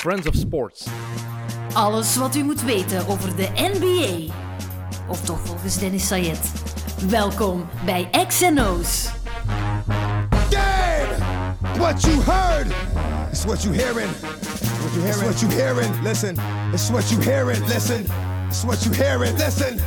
Friends of Sports. Alles wat u moet weten over de NBA. Of toch volgens Dennis Sayed. Welkom bij XNO's. Game! What you heard is what you hearing. What you hearing? It's what you hearing. Listen. It's what you hearing. Listen. It's what you hearing. Listen.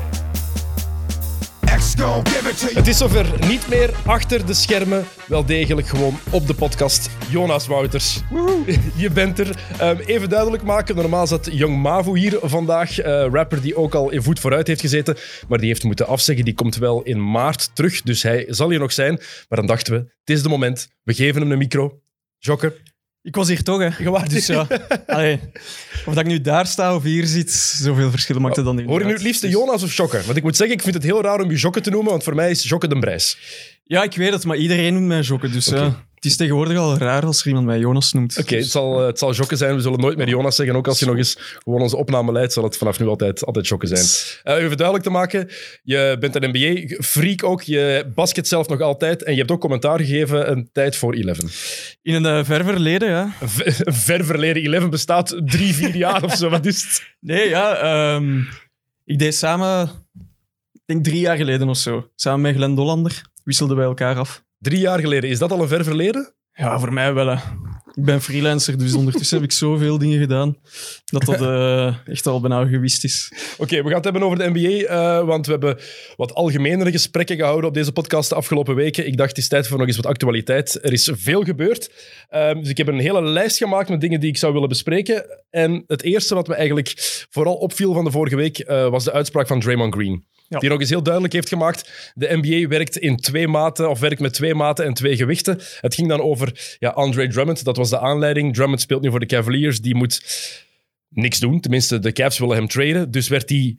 X gon' give it to you. Het is zover niet meer achter de schermen, wel degelijk gewoon op de podcast. Jonas Wouters, je bent er. Ehm, even duidelijk maken, normaal zat Young Mavu hier vandaag, eh, rapper die ook al in voet vooruit heeft gezeten, maar die heeft moeten afzeggen. Die komt wel in maart terug, dus hij zal hier nog zijn. Maar dan dachten we, het is de moment, we geven hem een micro. Jokke, Ik was hier toch, hè? je waart Dus ja, allee, of dat ik nu daar sta of hier zit, zoveel verschil maakt het dan niet Hoor je nu het liefste Dus- Jonas of Jokke? Want ik moet zeggen, ik vind het heel raar om je Jokke te noemen, want voor mij is Jokke de Brijs. Ja, ik weet het, maar iedereen noemt mij Jokke. Dus ja, het is tegenwoordig al raar als er iemand mij Jonas noemt. Oké, het, zal, eh, het zal Jokke zijn. We zullen nooit meer Jonas zeggen. Ook als je nog eens gewoon onze opname leidt, zal het vanaf nu altijd, altijd Jokke zijn. Eh, even duidelijk te maken, je bent een NBA-freak ook. Je basket zelf nog altijd. En je hebt ook commentaar gegeven een tijd voor 11. In een eh, ver verleden, ja. Een ve- een ver verleden 11 bestaat drie, vier jaar of zo. Wat is het? Nee, ja. ehm, ik deed samen, ik denk drie jaar geleden of zo, samen met Glenn Dollander, wisselden wij elkaar af. Drie jaar geleden. Is dat al een ver verleden? Ja, voor mij wel, hè. Ik ben freelancer, dus ondertussen heb ik zoveel dingen gedaan dat dat eh, echt al bijna gewist is. Oké, we gaan het hebben over de NBA, eh, want we hebben wat algemenere gesprekken gehouden op deze podcast de afgelopen weken. Ik dacht, het is tijd voor nog eens wat actualiteit. Er is veel gebeurd. Ehm, dus ik heb een hele lijst gemaakt met dingen die ik zou willen bespreken. En het eerste wat me eigenlijk vooral opviel van de vorige week, eh, was de uitspraak van Draymond Green. Ja. Die nog eens heel duidelijk heeft gemaakt. De NBA werkt in twee maten, of werkt met twee maten en twee gewichten. Het ging dan over ja, Andre Drummond, dat was de aanleiding. Drummond speelt nu voor de Cavaliers, die moet niks doen. Tenminste, de Cavs willen hem traden. Dus werd hij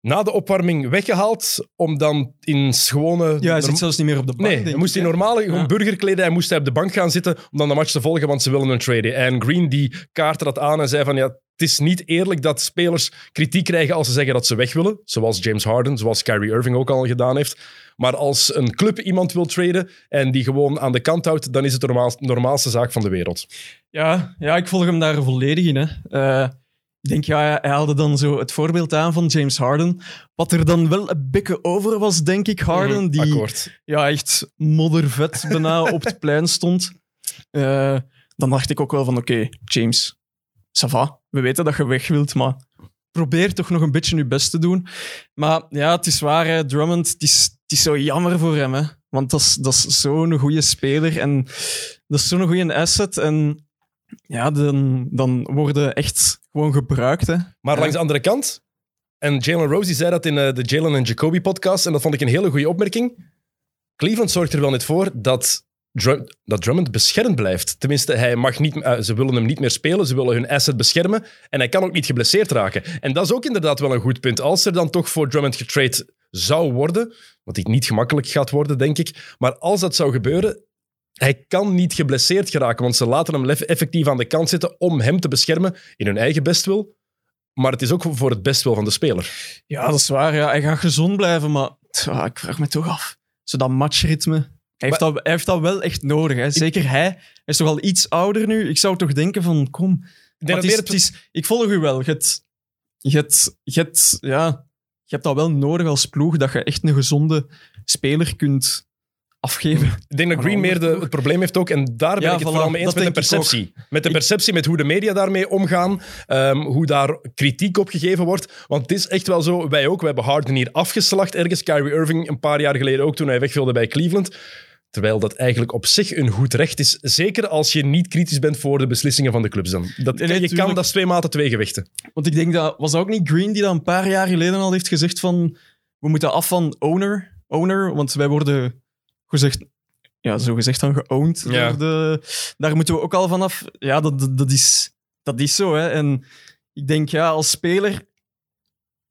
na de opwarming weggehaald om dan in gewone... Ja, hij zit zelfs niet meer op de bank, Nee, hij moest in normale Ja. burgerkleden. Hij moest hij op de bank gaan zitten om dan de match te volgen, want ze willen hem traden. En Green die kaartte dat aan en zei van ja, het is niet eerlijk dat spelers kritiek krijgen als ze zeggen dat ze weg willen. Zoals James Harden, zoals Kyrie Irving ook al gedaan heeft. Maar als een club iemand wil traden en die gewoon aan de kant houdt, dan is het de normaal, normaalste zaak van de wereld. Ja, ja, ik volg hem daar volledig in. Hè. Eh, ik denk, ja, hij haalde dan zo het voorbeeld aan van James Harden. Wat er dan wel een beetje over was, denk ik, Harden. Mhm, die Akkoord. ja, echt moddervet bijna op het plein stond. Eh, dan dacht ik ook wel van, oké, James, ça va. We weten dat je weg wilt, maar probeer toch nog een beetje je best te doen. Maar ja, het is waar, hè, Drummond, het is, het is zo jammer voor hem. Hè. Want dat is, dat is zo'n goede speler en dat is zo'n goede asset. En ja, dan, dan worden echt gewoon gebruikt. Hè. Maar langs de andere kant, en Jalen Rose die zei dat in eh, de Jalen en Jacoby podcast, en dat vond ik een hele goede opmerking. Cleveland zorgt er wel net voor dat, Dat Drummond beschermd blijft. Tenminste, hij mag niet, eh, ze willen hem niet meer spelen, ze willen hun asset beschermen en hij kan ook niet geblesseerd raken. En dat is ook inderdaad wel een goed punt. Als er dan toch voor Drummond getrade zou worden, wat die niet gemakkelijk gaat worden, denk ik, maar als dat zou gebeuren, hij kan niet geblesseerd geraken, want ze laten hem effectief aan de kant zitten om hem te beschermen in hun eigen bestwil. Maar het is ook voor het bestwil van de speler. Ja, dat is waar. Ja. Hij gaat gezond blijven, maar ik vraag me toch af. Zo dat matchritme. Hij heeft, dat, hij heeft dat wel echt nodig. Hè. Zeker hij. Hij is toch al iets ouder nu. Ik zou toch denken van, kom. Het is, het ik volg u wel. Je hebt, je, hebt, je, hebt, ja, je hebt dat wel nodig als ploeg, dat je echt een gezonde speler kunt afgeven. ik denk dat Green een meer de, het probleem heeft ook. En daar ben Ja, ik het voilà, vooral mee eens met de perceptie. Met de perceptie, met hoe de media daarmee omgaan. ehm, hoe daar kritiek op gegeven wordt. Want het is echt wel zo, wij ook. We hebben Harden hier afgeslacht ergens. Kyrie Irving een paar jaar geleden ook, toen hij weg wilde bij Cleveland. Terwijl dat eigenlijk op zich een goed recht is. Zeker als je niet kritisch bent voor de beslissingen van de clubs. Dan. Dat, Nee, nee, je kan, dat twee maten, twee gewichten. Want ik denk dat, was dat ook niet Green die dat een paar jaar geleden al heeft gezegd van, we moeten af van owner, owner want wij worden gezegd, ja, zo gezegd dan geowned. Ja. door de, daar moeten we ook al vanaf. Ja, dat, dat, dat is, dat is zo. Hè. En ik denk, ja, als speler,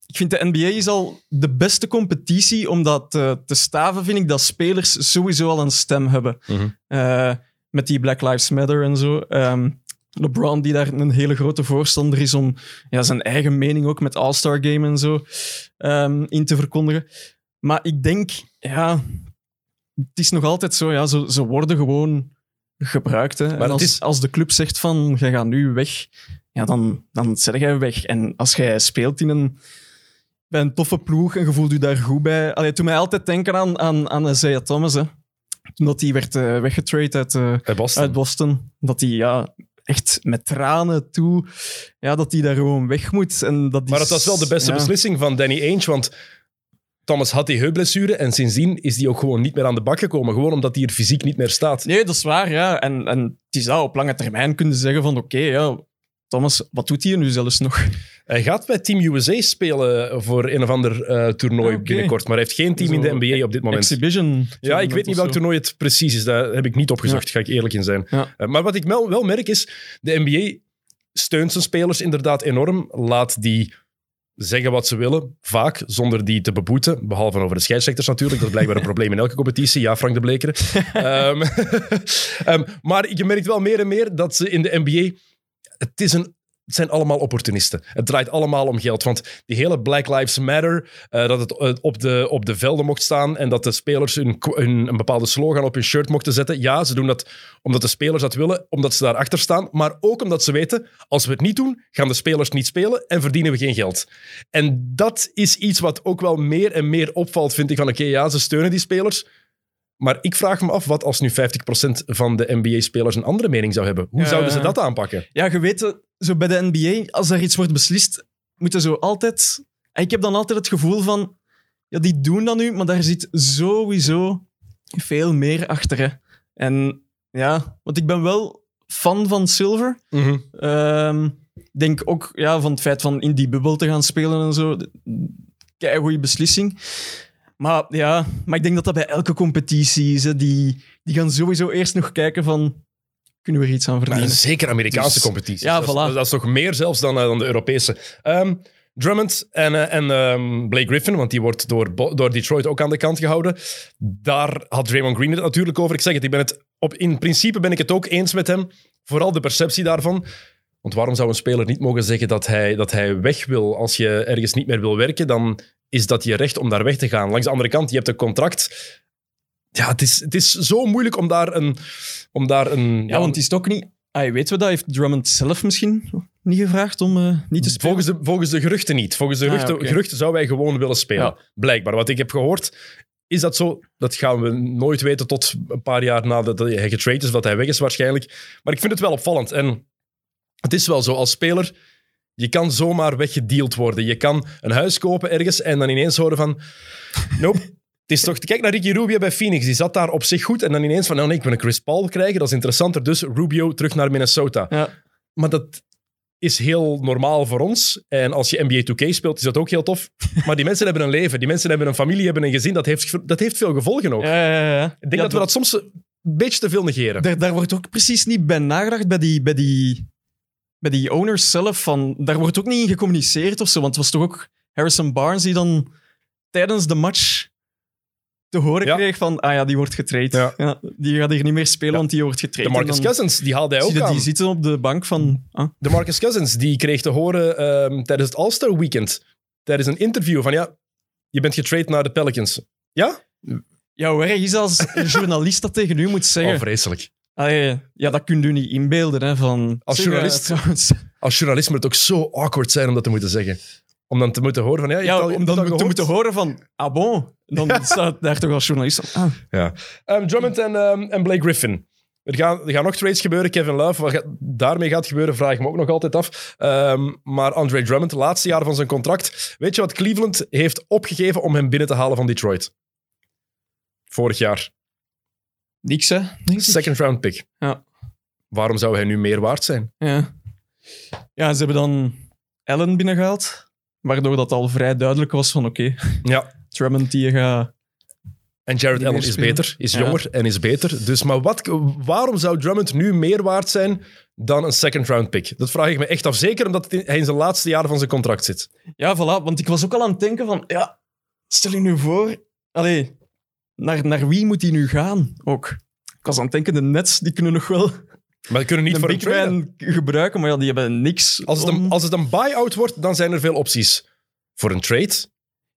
ik vind de NBA is al de beste competitie om dat te, te staven, vind ik, dat spelers sowieso al een stem hebben. Mhm. Eh, met die Black Lives Matter en zo. Ehm, LeBron, die daar een hele grote voorstander is om ja, zijn eigen mening ook met All-Star Game en zo ehm, in te verkondigen. Maar ik denk, ja, het is nog altijd zo, ja, ze, ze worden gewoon gebruikt. Hè. Als, is- als de club zegt van, jij gaat nu weg, ja, dan, dan zet jij weg. En als jij speelt in een, bij een toffe ploeg en je voelt je daar goed bij... Allee, doet mij altijd denken aan, aan, aan Isaiah Thomas, hè. Toen dat hij werd weggetrade uit, Boston. uit Boston. Dat hij ja, echt met tranen toe... Ja, dat hij daar gewoon weg moet. En dat Maar het was wel de beste ja. beslissing van Danny Ainge, want Thomas had die heupblessure en sindsdien is hij ook gewoon niet meer aan de bak gekomen. Gewoon omdat hij er fysiek niet meer staat. Nee, dat is waar, ja. En, en het is dat op lange termijn kunnen zeggen van oké, ja, Thomas, wat doet hij nu zelfs nog? Hij gaat bij Team USA spelen voor een of ander eh, toernooi Ah, binnenkort, maar hij heeft geen team in de NBA op dit moment. Exhibition. Ja, ik weet niet welk toernooi het precies is. Daar heb ik niet opgezocht, ga ik eerlijk in zijn. Ja. Eh, maar wat ik wel, wel merk is, de NBA steunt zijn spelers inderdaad enorm. Laat die zeggen wat ze willen, vaak, zonder die te beboeten. Behalve over de scheidsrechters natuurlijk. Dat is blijkbaar een probleem in elke competitie. Ja, Frank de Bleker. Ehm, ehm, maar je merkt wel meer en meer dat ze in de NBA... Het is een het zijn allemaal opportunisten. Het draait allemaal om geld. Want die hele Black Lives Matter, eh, dat het eh, op, de, op de velden mocht staan en dat de spelers hun, een bepaalde slogan op hun shirt mochten zetten. Ja, ze doen dat omdat de spelers dat willen, omdat ze daarachter staan. Maar ook omdat ze weten, als we het niet doen, gaan de spelers niet spelen en verdienen we geen geld. En dat is iets wat ook wel meer en meer opvalt, vind ik. Van oké, ja, ze steunen die spelers. Maar ik vraag me af, wat als nu 50% van de NBA-spelers een andere mening zou hebben? Hoe zouden ze dat aanpakken? Ja, je weet, eh, zo bij de NBA, als er iets wordt beslist, moeten zo altijd... Ik heb dan altijd het gevoel van, ja, die doen dat nu, maar daar zit sowieso veel meer achter. Hè. En ja, want ik ben wel fan van Silver. Ik denk ook ja, van het feit van in die bubbel te gaan spelen en zo. Kijk, goede beslissing. Maar ja, maar ik denk dat dat bij elke competitie is. Hè. Die, die gaan sowieso eerst nog kijken van, kunnen we er iets aan Maar verdienen? zeker Amerikaanse Dus- competities. ja, dat, is, dat is toch meer zelfs dan, eh, dan de Europese. Ehm, Drummond en, eh, en ehm, Blake Griffin, want die wordt door, door Detroit ook aan de kant gehouden. Daar had Draymond Green het natuurlijk over. Ik zeg het, ik ben het op, in principe ben ik het ook eens met hem. Vooral de perceptie daarvan. Want waarom zou een speler niet mogen zeggen dat hij, dat hij weg wil? Als je ergens niet meer wil werken, dan is dat je recht om daar weg te gaan. Langs de andere kant, je hebt een contract. Ja, het is, het is zo moeilijk om daar een... Om daar een Ja, want is het ook niet... Ah, weten we dat? Heeft Drummond zelf misschien niet gevraagd om eh, niet te spelen? Volgens de, volgens de geruchten niet. Volgens de Ah, geruchten, geruchten zou hij gewoon willen spelen. Ja. Blijkbaar. Wat ik heb gehoord, is dat zo? Dat gaan we nooit weten tot een paar jaar nadat hij getraind is, dat hij weg is waarschijnlijk. Maar ik vind het wel opvallend. En het is wel zo, als speler, je kan zomaar weggedeeld worden. Je kan een huis kopen ergens en dan ineens horen van... Nope. Het is toch, kijk naar Ricky Rubio bij Phoenix. Die zat daar op zich goed. En dan ineens van, nou nee, ik wil een Chris Paul krijgen. Dat is interessanter. Dus Rubio terug naar Minnesota. Ja. Maar dat is heel normaal voor ons. En als je NBA 2K speelt, is dat ook heel tof. Maar die mensen hebben een leven. Die mensen hebben een familie, hebben een gezin. Dat heeft, dat heeft veel gevolgen ook. Ja, ja, ja. Ik denk dat we dat soms een beetje te veel negeren. Daar, daar wordt ook precies niet bij nagedacht bij die, bij die, bij die owners zelf. Van, daar wordt ook niet in gecommuniceerd of zo. Want het was toch ook Harrison Barnes die dan tijdens de match te horen Ja. kreeg van ah ja, die wordt getraind. Ja. Ja, die gaat hier niet meer spelen, want die wordt De getraind. Marcus En dan Cousins, die haalde hij ook aan. die zitten op de bank van... Ah, De Marcus Cousins, die kreeg te horen ehm, tijdens het All-Star Weekend, tijdens een interview van ja, je bent getraind naar de Pelicans. Ja? ja, hoe erg is als een journalist dat tegen u moet zeggen? Oh, vreselijk. Allee, ja, dat kun je nu niet inbeelden. Hè, van, Als journalist- trouwens, Als journalist moet het ook zo awkward zijn om dat te moeten zeggen. Om dan te moeten horen van ja, al- om dan te moeten horen van, ah bon, dan staat daar toch als journalist van, ah, Ja. Ehm, Drummond en, ehm, en Blake Griffin. Er gaan, er gaan nog trades gebeuren. Kevin Love, wat gaat- daarmee gaat gebeuren, vraag ik me ook nog altijd af. Ehm, maar Andre Drummond, laatste jaar van zijn contract. Weet je wat Cleveland heeft opgegeven om hem binnen te halen van Detroit? Vorig jaar. Niks hè, denk ik. Second round pick. Ja. Waarom zou hij nu meer waard zijn? Ja. ja, ze hebben dan Allen binnengehaald, waardoor dat al vrij duidelijk was van oké, Ja. Drummond die gaat... En Jared Allen is beter, is Ja. jonger en is beter. Dus, maar wat, waarom zou Drummond nu meer waard zijn dan een second round pick? Dat vraag ik me echt af. Zeker omdat hij in zijn laatste jaren van zijn contract zit. Ja, voilà, want ik was ook al aan het denken van, ja, stel je nu voor, allee, naar, naar wie moet hij nu gaan ook? Ik was aan het denken, de Nets, die kunnen nog wel Maar die kunnen niet een voor een big trade. man gebruiken, maar ja, die hebben niks. Als het, om- een, als het een buy-out wordt, dan zijn er veel opties. Voor een trade?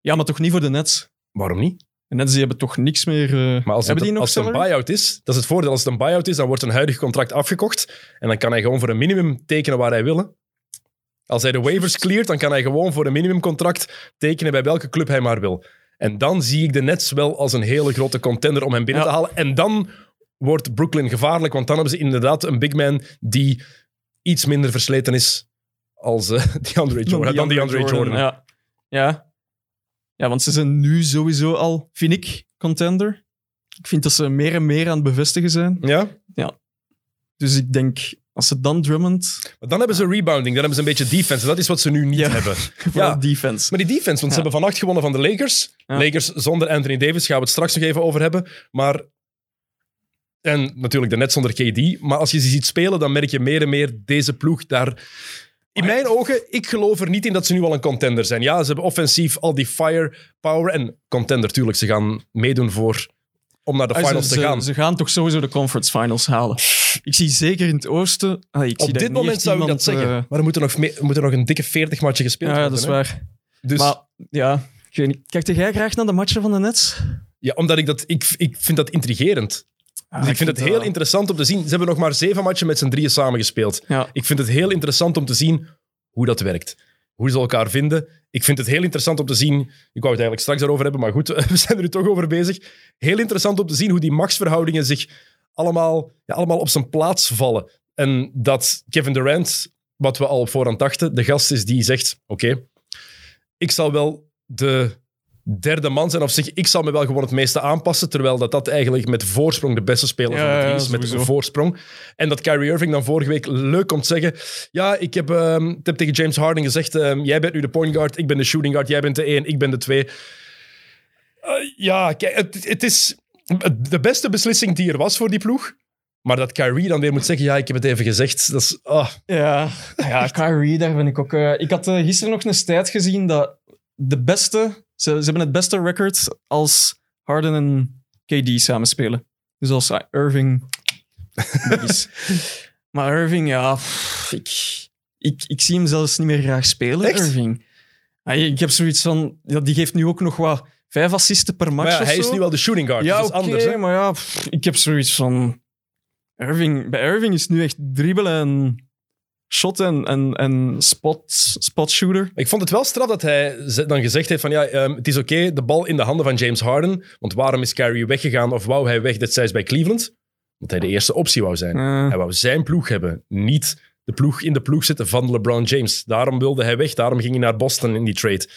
Ja, maar toch niet voor de Nets. Waarom niet? De Nets die hebben toch niks meer... eh, Maar als het, die als een salary? buy-out is, dat is het voordeel. Als het een buy-out is, dan wordt een huidig contract afgekocht. En dan kan hij gewoon voor een minimum tekenen waar hij wil. hè. Als hij de waivers cleart, dan kan hij gewoon voor een minimumcontract tekenen bij welke club hij maar wil. En dan zie ik de Nets wel als een hele grote contender om hem binnen Ja. te halen. En dan wordt Brooklyn gevaarlijk, want dan hebben ze inderdaad een big man die iets minder versleten is als eh DeAndre Jordan. Dan DeAndre Jordan. Ja. ja. Ja, want ze zijn nu sowieso al, vind ik, contender. Ik vind dat ze meer en meer aan het bevestigen zijn. Ja? Dus ik denk, als ze dan Drummond... Maar dan hebben ze rebounding, dan hebben ze een beetje defense. En dat is wat ze nu niet Ja. hebben. Ja. defense. Maar die defense, want ze hebben vannacht gewonnen van de Lakers. Ja. Lakers zonder Anthony Davis, gaan we het straks nog even over hebben. Maar... En natuurlijk de net zonder KD. Maar als je ze ziet spelen, dan merk je meer en meer deze ploeg daar... In mijn ogen, ik geloof er niet in dat ze nu al een contender zijn. Ja, ze hebben offensief al die firepower. En contender, tuurlijk, ze gaan meedoen voor... Om naar de Ah, finals ze, te gaan. Ze, gaan toch sowieso de conference finals halen. Ik zie zeker in het oosten... ah, ik Op dit moment zou ik dat zeggen. eh, maar er moeten nog, moeten nog een dikke 40 matchen gespeeld ja, ja, worden. dat is hè. waar. Dus, Maar ja, ik weet niet. Kijkt jij graag naar de matchen van de Nets? ja, omdat ik dat... Ik, ik vind dat intrigerend. Dus ik vind het heel interessant om te zien. Ze hebben nog maar zeven matchen met z'n drieën samengespeeld. Ja. Ik vind het heel interessant om te zien hoe dat werkt. Hoe ze elkaar vinden. Ik vind het heel interessant om te zien... Ik wou het eigenlijk straks daarover hebben, maar goed, we zijn er nu toch over bezig. Heel interessant om te zien hoe die machtsverhoudingen zich allemaal, ja, allemaal op zijn plaats vallen. En dat Kevin Durant, wat we al op voorhand dachten, de gast is die zegt... Oké, ik zal wel de derde man zijn. Of zeg, ik zal me wel gewoon het meeste aanpassen. Terwijl dat, dat eigenlijk met voorsprong de beste speler van drie ja, is. Met sowieso. voorsprong. En dat Kyrie Irving dan vorige week leuk komt zeggen... Ja, ik heb, ik heb tegen James Harden gezegd... ehm, jij bent nu de point guard, ik ben de shooting guard. Jij bent de één, ik ben de twee. Eh, ja, kijk, het, het is de beste beslissing die er was voor die ploeg. Maar dat Kyrie dan weer moet zeggen... Ja, ik heb het even gezegd. Dat is... ah. Ja, ja Kyrie, daar ben ik ook... eh, ik had eh, gisteren nog een stat gezien dat de beste... Ze, ze hebben het beste record als Harden en KD samenspelen. Dus als eh, Irving... Maar Irving, ja... pff, ik, ik, ik zie hem zelfs niet meer graag spelen, Echt? Irving. Ah, ik heb zoiets van... Ja, die geeft nu ook nog wat... Vijf assisten per match Maar ja, hij is nu wel de shooting guard. Ja, dus dat is anders. Hè? maar ja, pff, ik heb zoiets van... Irving, bij Irving is nu echt dribbelen en shot en, en, en spot, spot shooter. Ik vond het wel straf dat hij dan gezegd heeft van ja, ehm, het is oké, de bal in de handen van James Harden. Want waarom is Kyrie weggegaan of wou hij weg destijds bij Cleveland? Omdat hij de eerste optie wou zijn. Eh, Hij wou zijn ploeg hebben, niet de ploeg in de ploeg zitten van LeBron James. Daarom wilde hij weg, daarom ging hij naar Boston in die trade.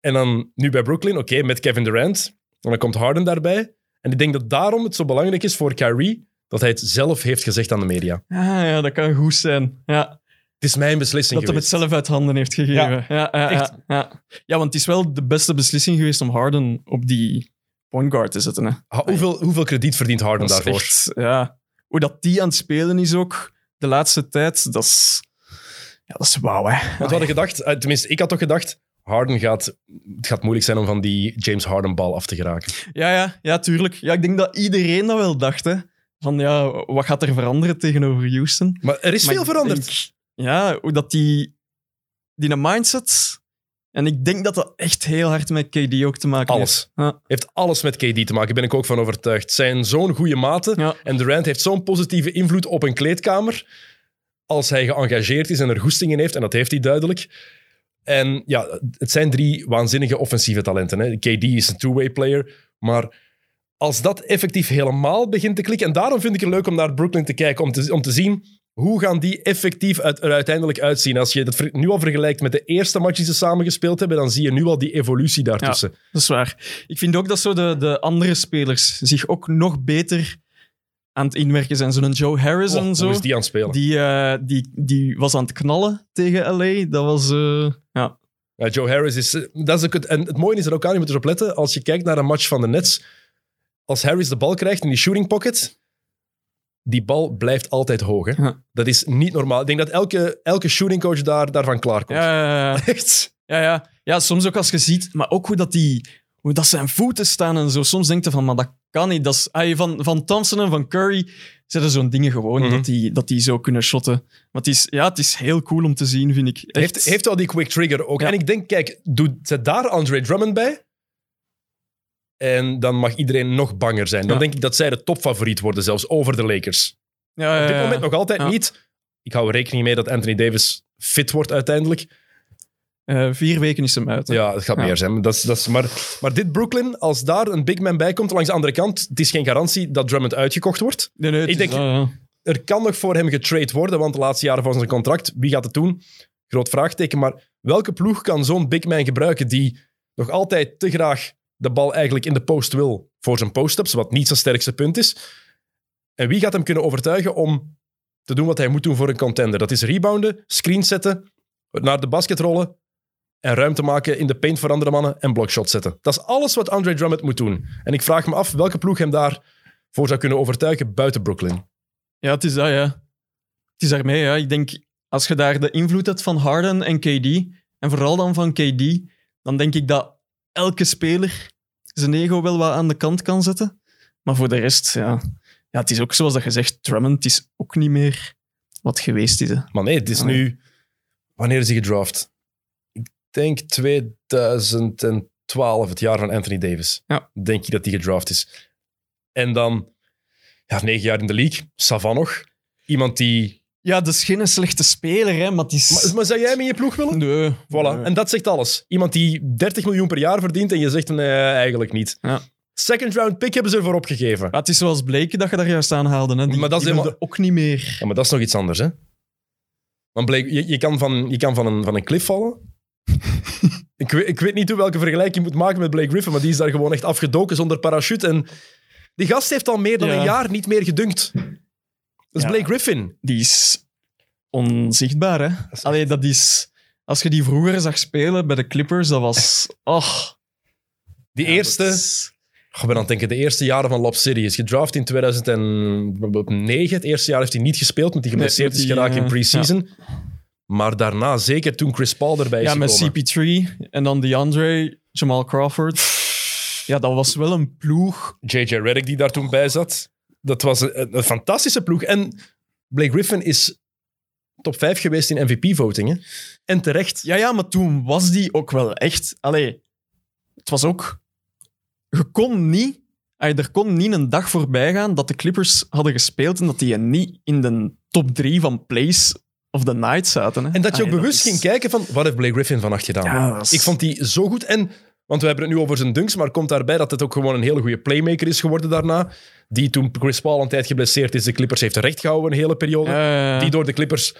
En dan nu bij Brooklyn, oké, met Kevin Durant. En dan komt Harden daarbij. En ik denk dat daarom het zo belangrijk is voor Kyrie dat hij het zelf heeft gezegd aan de media. ah, ja, dat kan goed zijn. Ja, Het is mijn beslissing dat hij het geweest. zelf uit handen heeft gegeven. Ja, ja, ja, echt. ja. Ja, want het is wel de beste beslissing geweest om Harden op die point guard te zetten. Hè. Ha- hoeveel, hoeveel krediet verdient Harden Dat daarvoor? echt, ja. Hoe dat die aan het spelen is ook de laatste tijd, dat is, ja, dat is wauw. Hè. Want we hadden gedacht, eh, tenminste, ik had toch gedacht, Harden gaat, het gaat moeilijk zijn om van die James Harden bal af te geraken. Ja, ja, ja, tuurlijk. Ja, ik denk dat iedereen dat wel dacht. Hè. Van ja, wat gaat er veranderen tegenover Houston? Maar er is Maar veel veranderd. denk- ja, hoe dat die, die een mindset. En ik denk dat dat echt heel hard met KD ook te maken heeft. Alles. Ja. Heeft alles met KD te maken, ben ik ook van overtuigd. Zijn zo'n goede maten Ja. en Durant heeft zo'n positieve invloed op een kleedkamer als hij geëngageerd is en er goesting in heeft, en dat heeft hij duidelijk. En ja, het zijn drie waanzinnige offensieve talenten. Hè. KD is een two-way player, maar als dat effectief helemaal begint te klikken, en daarom vind ik het leuk om naar Brooklyn te kijken, om te, om te zien hoe gaan die effectief uit, er uiteindelijk uitzien. Als je dat nu al vergelijkt met de eerste match die ze samen gespeeld hebben, dan zie je nu al die evolutie daartussen. Dat is waar. Ik vind ook dat zo de, de andere spelers zich ook nog beter aan het inwerken zijn. Zo'n Joe Harris Oh, en zo. Hoe is die aan het spelen? Die, eh, die, die was aan het knallen tegen LA. Dat was. eh, ja. Ja, Joe Harris is... eh, Dat is ook het, en het mooie is er ook aan, je moet erop letten, als je kijkt naar een match van de Nets, als Harris de bal krijgt in die shooting pocket, die bal blijft altijd hoog. Hè? Ja. Dat is niet normaal. Ik denk dat elke, elke shooting coach daar, daarvan klaarkomt. Ja, ja, ja. Echt? Ja, ja. ja, soms ook als je ziet, maar ook hoe dat, die, hoe dat zijn voeten staan en zo. Soms denk je van, maar dat kan niet. Dat is, ah, van, van Thompson en van Curry zetten zo'n dingen gewoon Mhm. dat, die, dat die zo kunnen shotten. Maar het is, ja, het is heel cool om te zien, vind ik. Echt. Heeft, heeft wel die quick trigger ook. Ja. En ik denk, kijk, doe, zet daar Andre Drummond bij. En dan mag iedereen nog banger zijn. Dan Ja. denk ik dat zij de topfavoriet worden, zelfs over de Lakers. ja, ja, Op dit moment nog altijd niet. Ik hou er rekening mee dat Anthony Davis fit wordt uiteindelijk. Eh, vier weken is hem uit. hè. Ja, het gaat Ja. meer zijn. Dat is, dat is, maar, maar dit Brooklyn, als daar een big man bij komt, langs de andere kant, het is geen garantie dat Drummond uitgekocht wordt. Nee, nee, het Ik denk-. Er kan nog voor hem getrade worden, want de laatste jaren van zijn contract, wie gaat het doen? Groot vraagteken. Maar welke ploeg kan zo'n big man gebruiken die nog altijd te graag de bal eigenlijk in de post wil voor zijn post-ups, wat niet zijn sterkste punt is? En wie gaat hem kunnen overtuigen om te doen wat hij moet doen voor een contender? Dat is rebounden, screen zetten, naar de basket rollen en ruimte maken in de paint voor andere mannen en blockshot zetten. Dat is alles wat Andre Drummond moet doen. En ik vraag me af welke ploeg hem daarvoor zou kunnen overtuigen buiten Brooklyn. Ja, het is dat, ja. Het is daarmee, ja. Ik denk, als je daar de invloed hebt van Harden en KD, en vooral dan van KD, dan denk ik dat elke speler zijn ego wel wat aan de kant kan zetten. Maar voor de rest, ja, ja het is ook zoals dat je zegt, Drummond is ook niet meer wat geweest is. Hè. Maar nee, het is nu... Wanneer is hij gedraft? Ik denk 2012, het jaar van Anthony Davis. Ja. Denk je dat hij gedraft is. En dan, ja, negen jaar in de league. Savan nog. Iemand die... Ja, dat is geen slechte speler, hè, maar het is... Maar, maar zou jij hem in je ploeg willen? Nee. Voilà. Nee. En dat zegt alles. Iemand die 30 miljoen per jaar verdient en je zegt, nee, eigenlijk niet. Ja. Second round pick hebben ze ervoor opgegeven. Maar het is zoals Blake dat je daar juist aan haalde. Hè. Die, Maar dat is helemaal- ook niet meer. Ja, maar dat is nog iets anders, hè? Want Blake, je, je kan, van, je kan van, een, van een cliff vallen. ik, weet, ik weet niet hoe welke vergelijking je moet maken met Blake Griffin, maar die is daar gewoon echt afgedoken zonder parachute. En die gast heeft al meer dan Ja. een jaar niet meer gedunkt. Dat is Ja. Blake Griffin. Die is onzichtbaar, hè. is Allee, dat is... Als je die vroeger zag spelen bij de Clippers, dat was... Och. Die Ja, eerste, dat is- ik ben aan het denken, de eerste jaren van Lob City. Is gedraft in 2009. Het eerste jaar heeft hij niet gespeeld, omdat hij geblesseerd is die, geraakt in eh, pre-season. Maar daarna, zeker toen Chris Paul erbij is Ja, met gekomen. CP3 en dan DeAndre, Jamal Crawford. Ja, dat was wel een ploeg. JJ Redick die daar toen bij zat. Dat was een, een fantastische ploeg. En Blake Griffin is top 5 geweest in MVP-voting. En terecht. Ja, ja, maar toen was die ook wel echt... Allee, het was ook... Je kon niet... Er kon niet een dag voorbij gaan dat de Clippers hadden gespeeld en dat die niet in de top drie van plays of the night zaten. Hè. En dat je ook bewust is- ging kijken van, wat heeft Blake Griffin vannacht gedaan? Ja, dat is- Ik vond die zo goed. En, want we hebben het nu over zijn dunks, maar komt daarbij dat het ook gewoon een hele goede playmaker is geworden daarna. Die toen Chris Paul een tijd geblesseerd is, de Clippers heeft terecht gehouden een hele periode. Ja, ja, Die door de Clippers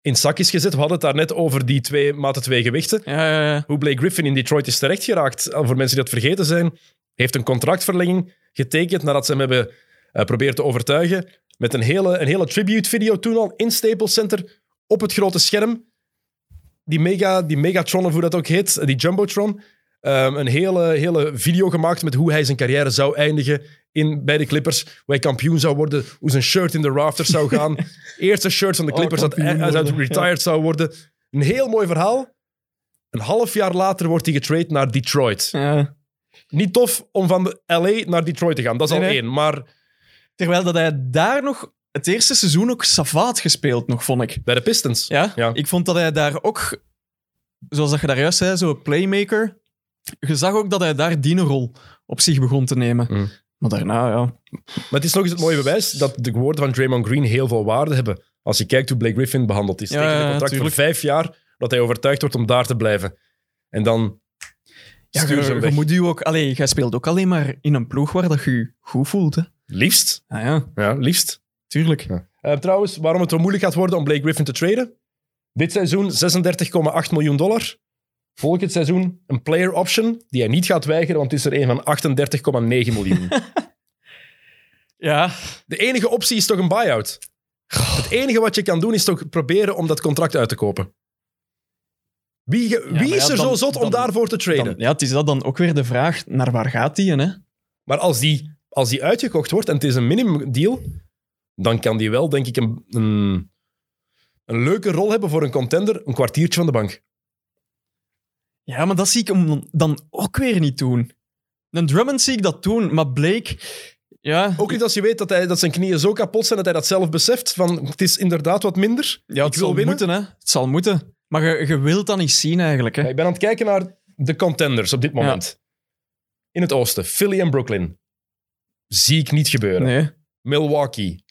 in zak is gezet. We hadden het daar net over die twee maten twee gewichten. ja, ja, ja. hoe Blake Griffin in Detroit is terechtgeraakt. Al Voor mensen die dat vergeten zijn, heeft een contractverlenging getekend nadat ze hem hebben eh, proberen te overtuigen. Met een hele, een hele tribute-video toen al in Staples Center op het grote scherm. Die, mega, die Megatron, of hoe dat ook heet, die Jumbotron. Ehm, een hele, hele video gemaakt met hoe hij zijn carrière zou eindigen in, bij de Clippers. Hoe hij kampioen zou worden, hoe zijn shirt in de rafters zou gaan. Eerste shirt van de Oh, Clippers dat hij retired zou worden. Een heel mooi verhaal. Een half jaar later wordt hij getrade naar Detroit. Ja. Niet tof om van de LA naar Detroit te gaan. Dat is Nee, al nee. één. Maar Terwijl dat hij daar nog... Het eerste seizoen ook savaat gespeeld nog, vond ik. bij de Pistons. Ja? Ja. Ik vond dat hij daar ook... Zoals dat je daar juist zei, zo'n playmaker. Je zag ook dat hij daar die rol op zich begon te nemen. Mm. Maar daarna, ja... Maar het is nog eens het mooie bewijs dat de woorden van Draymond Green heel veel waarde hebben. Als je kijkt hoe Blake Griffin behandeld is. Ja, Tegen een contract tuurlijk. voor vijf jaar, dat hij overtuigd wordt om daar te blijven. En dan Ja, stuur je, moet je ook... Allee, jij speelt ook alleen maar in een ploeg waar dat je je goed voelt. Hè? Liefst. Ah ja, Ja, liefst. tuurlijk. Eh, trouwens, waarom het zo moeilijk gaat worden om Blake Griffin te traden? Dit seizoen 36,8 miljoen dollar. Volgend seizoen een player option die hij niet gaat weigeren, want het is er een van 38,9 miljoen. Ja, De enige optie is toch een buyout. Het enige wat je kan doen is toch proberen om dat contract uit te kopen. Wie, ge- wie ja, is er dan- zo zot om dan- daarvoor te traden? dan, ja, het is dat dan ook weer de vraag, naar waar gaat die? Hè? Maar als die, als die uitgekocht wordt en het is een minimum deal, dan kan die wel, denk ik, een, een, een leuke rol hebben voor een contender, een kwartiertje van de bank. Ja, maar dat zie ik hem dan ook weer niet doen. Een Drummond zie ik dat doen, maar Blake... Ja, Ook niet als je weet dat, hij, dat zijn knieën zo kapot zijn dat hij dat zelf beseft. Van, het is inderdaad wat minder. ja het zal winnen. moeten, hè. Het zal moeten. Maar je, je wilt dat niet zien, eigenlijk. Hè. Ja, ik ben aan het kijken naar de contenders op dit moment. In het oosten, Philly en Brooklyn. Zie ik niet gebeuren. Nee. Milwaukee.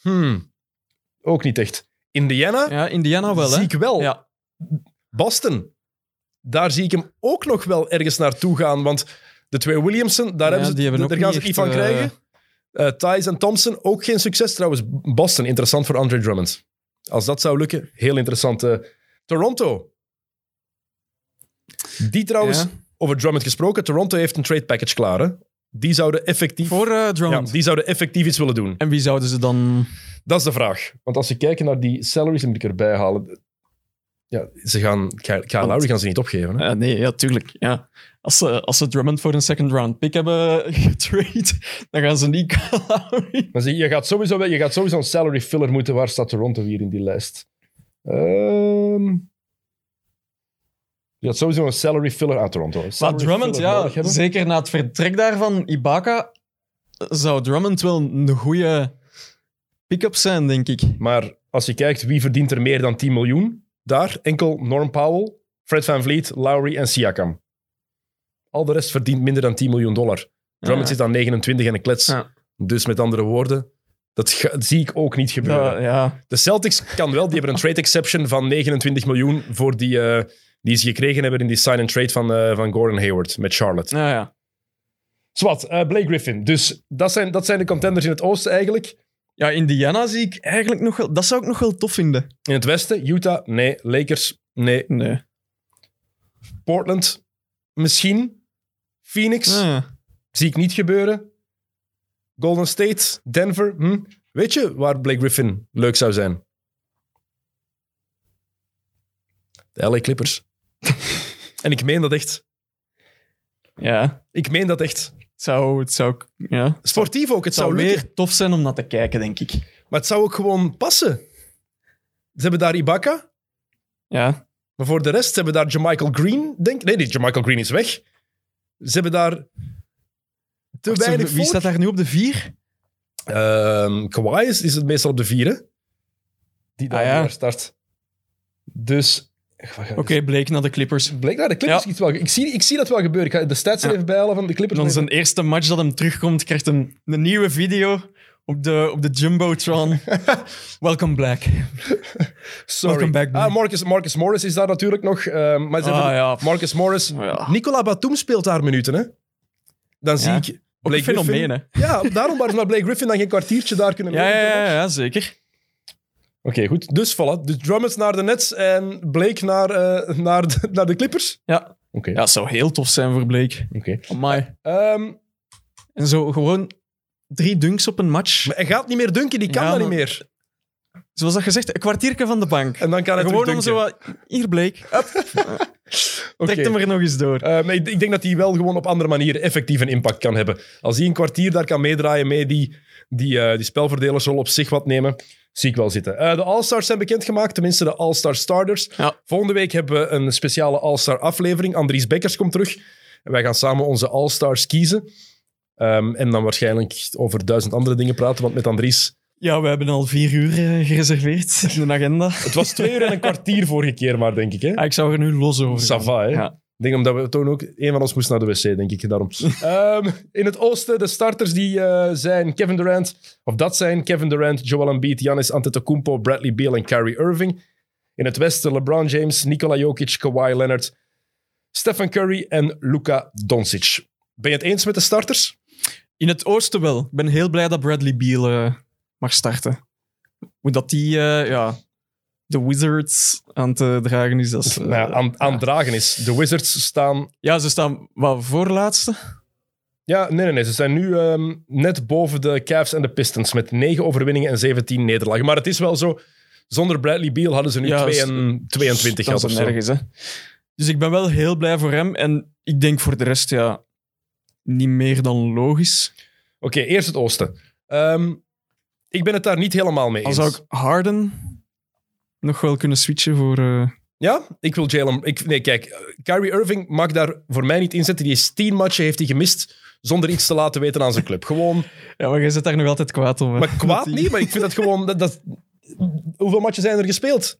Hmm. Ook niet echt. Indiana Ja, Indiana wel, hè? zie ik wel. Ja. Boston, daar zie ik hem ook nog wel ergens naartoe gaan. Want de twee Williamson, daar, Ja, hebben ze, hebben daar gaan ze niet van echt, krijgen. Eh Thijs en Thompson, ook geen succes. Trouwens, Boston, interessant voor Andre Drummond. Als dat zou lukken, heel interessant. Eh, Toronto. Die trouwens, Ja. over Drummond gesproken, Toronto heeft een trade package klaar. Hè? Die zouden effectief... Voor eh, ja, Drummond. die zouden effectief iets willen doen. En wie zouden ze dan... Dat is de vraag. Want als je kijkt naar die salaries, die moet ik erbij halen. Ja, ze gaan, Kyle, Kyle Lowry gaan ze niet opgeven. Hè? Nee, ja, tuurlijk. Ja. Als, ze, als ze Drummond voor een second round pick hebben getrade, dan gaan ze niet Kyle Lowry. Maar zie, je, gaat sowieso, je gaat sowieso een salary filler moeten. Waar staat Toronto hier in die lijst? Ehm je gaat sowieso een salary filler aan Toronto. Een Maar Drummond, ja, zeker na het vertrek daarvan, Ibaka, zou Drummond wel een goede pick-up zijn, denk ik. Maar als je kijkt wie verdient er meer dan 10 miljoen, daar enkel Norm Powell, Fred Van Vliet, Lowry en Siakam. Al de rest verdient minder dan 10 miljoen dollar. Drummond zit aan 29 en een klets. Dus met andere woorden, dat ga- dat zie ik ook niet gebeuren. Ja, ja. De Celtics kan wel, die hebben een trade exception van 29 miljoen voor die, eh, die ze gekregen hebben in die sign-and-trade van, eh, van Gordon Hayward met Charlotte. ja, ja. Zwat, eh, Blake Griffin. Dus dat zijn, dat zijn de contenders in het oosten eigenlijk. Ja, Indiana zie ik eigenlijk nog wel... Dat zou ik nog wel tof vinden. In het westen, Utah, nee. Lakers, nee. Nee. Portland, misschien. Phoenix, ja. zie ik niet gebeuren. Golden State, Denver. Hm. Weet je waar Blake Griffin leuk zou zijn? De LA Clippers. en ik meen dat echt. ja. Ik meen dat echt. Het zou... Het zou ja. Sportief ook, het Het zou zou lukken. weer tof zijn om naar te kijken, denk ik. Maar het zou ook gewoon passen. Ze hebben daar Ibaka. Ja. Maar voor de rest, ze hebben daar Jamichael Green. Denk, nee, nee, Jamichael Green is weg. Ze hebben daar te Wacht, weinig wie staat daar nu op de vier? Ehm, Kawhi is, is het meestal op de vier, hè? Die daar, Ah, ja. start. Dus... Oké, bleek naar de Clippers. Bleek naar de Clippers Ja. iets wel. Ik zie, ik zie dat wel gebeuren. Ik ga de stats er Ja. even bijhalen van de Clippers. Dan zijn eerste match dat hem terugkomt, krijgt hem een nieuwe video op de, op de Jumbotron. Welcome Black. Sorry. Welcome back, ah. Marcus, Marcus Morris is daar natuurlijk nog. ehm, maar ze Ah, ja. Marcus Morris. Ja. Nicola Batum speelt daar minuten, hè? Dan zie Ja. ik... Ook een Blake fenomeen, Griffin- hè? Ja, daarom waren ze naar Blake Griffin dan geen kwartiertje daar kunnen ja, ja, ja, zeker. Oké, goed. Dus voilà. Dus Drummond naar de Nets en Blake naar, eh, naar, de, naar de Clippers. Ja. Oké. ja, het zou heel tof zijn voor Blake. Oké. Amai. Ehm, En zo gewoon drie dunks op een match. maar hij gaat niet meer dunken, die kan Ja, dat niet meer. Zoals dat gezegd, een kwartiertje van de bank. En dan kan hij Gewoon om zo wat... Hier, Blake. Trek hem er nog eens door. Eh, maar ik, ik denk dat hij wel gewoon op andere manieren effectief een impact kan hebben. Als hij een kwartier daar kan meedraaien mee die, die, eh, die spelverdelerrol op zich wat nemen, zie ik wel zitten. Eh, de All-Stars zijn bekendgemaakt, tenminste de All-Star Starters. Ja. Volgende week hebben we een speciale All-Star aflevering. Andries Bekkers komt terug. En wij gaan samen onze All-Stars kiezen. Ehm, en dan waarschijnlijk over duizend andere dingen praten, want met Andries... Ja, we hebben al vier uur eh, gereserveerd in de agenda. Het was twee uur en een kwartier vorige keer maar, denk ik. Hè? Ah, ik zou er nu los over gaan. Ça va, hè? Ja. Ik denk omdat we toen ook... Een van ons moest naar de wc, denk ik. Daarom. Ehm, in het oosten, de starters die eh, zijn Kevin Durant. Of dat zijn Kevin Durant, Joel Embiid, Giannis Antetokounmpo, Bradley Beal en Kyrie Irving. In het westen LeBron James, Nikola Jokic, Kawhi Leonard, Stephen Curry en Luka Doncic. Ben je het eens met de starters? In het oosten wel. Ik ben heel blij dat Bradley Beal eh, mag starten. Hoe dat die eh, ja, de Wizards aan te dragen is. Dat eh, nou ja, aan, aan ja. dragen is. De Wizards staan... Ja, ze staan wat voorlaatste. Ja, nee, nee, nee. Ze zijn nu ehm, net boven de Cavs en de Pistons met 9 overwinningen en 17 nederlagen. Maar het is wel zo, zonder Bradley Beal hadden ze nu Ja, 2 dat is- en 22 Dat gehad of is zo. nergens, hè. Dus ik ben wel heel blij voor hem. En ik denk voor de rest, ja, niet meer dan logisch. Oké, eerst het oosten. Ehm, ik ben het daar niet helemaal mee eens. zou ik Harden nog wel kunnen switchen voor... eh, Ja, ik wil Jalen... Ik, nee, kijk, Kyrie Irving mag daar voor mij niet inzetten. Die is 10 matchen heeft hij gemist zonder iets te laten weten aan zijn club. Gewoon, Ja, maar jij zit daar nog altijd kwaad om. hè. maar kwaad die- niet, maar ik vind dat gewoon... Dat, dat, hoeveel matchen zijn er gespeeld?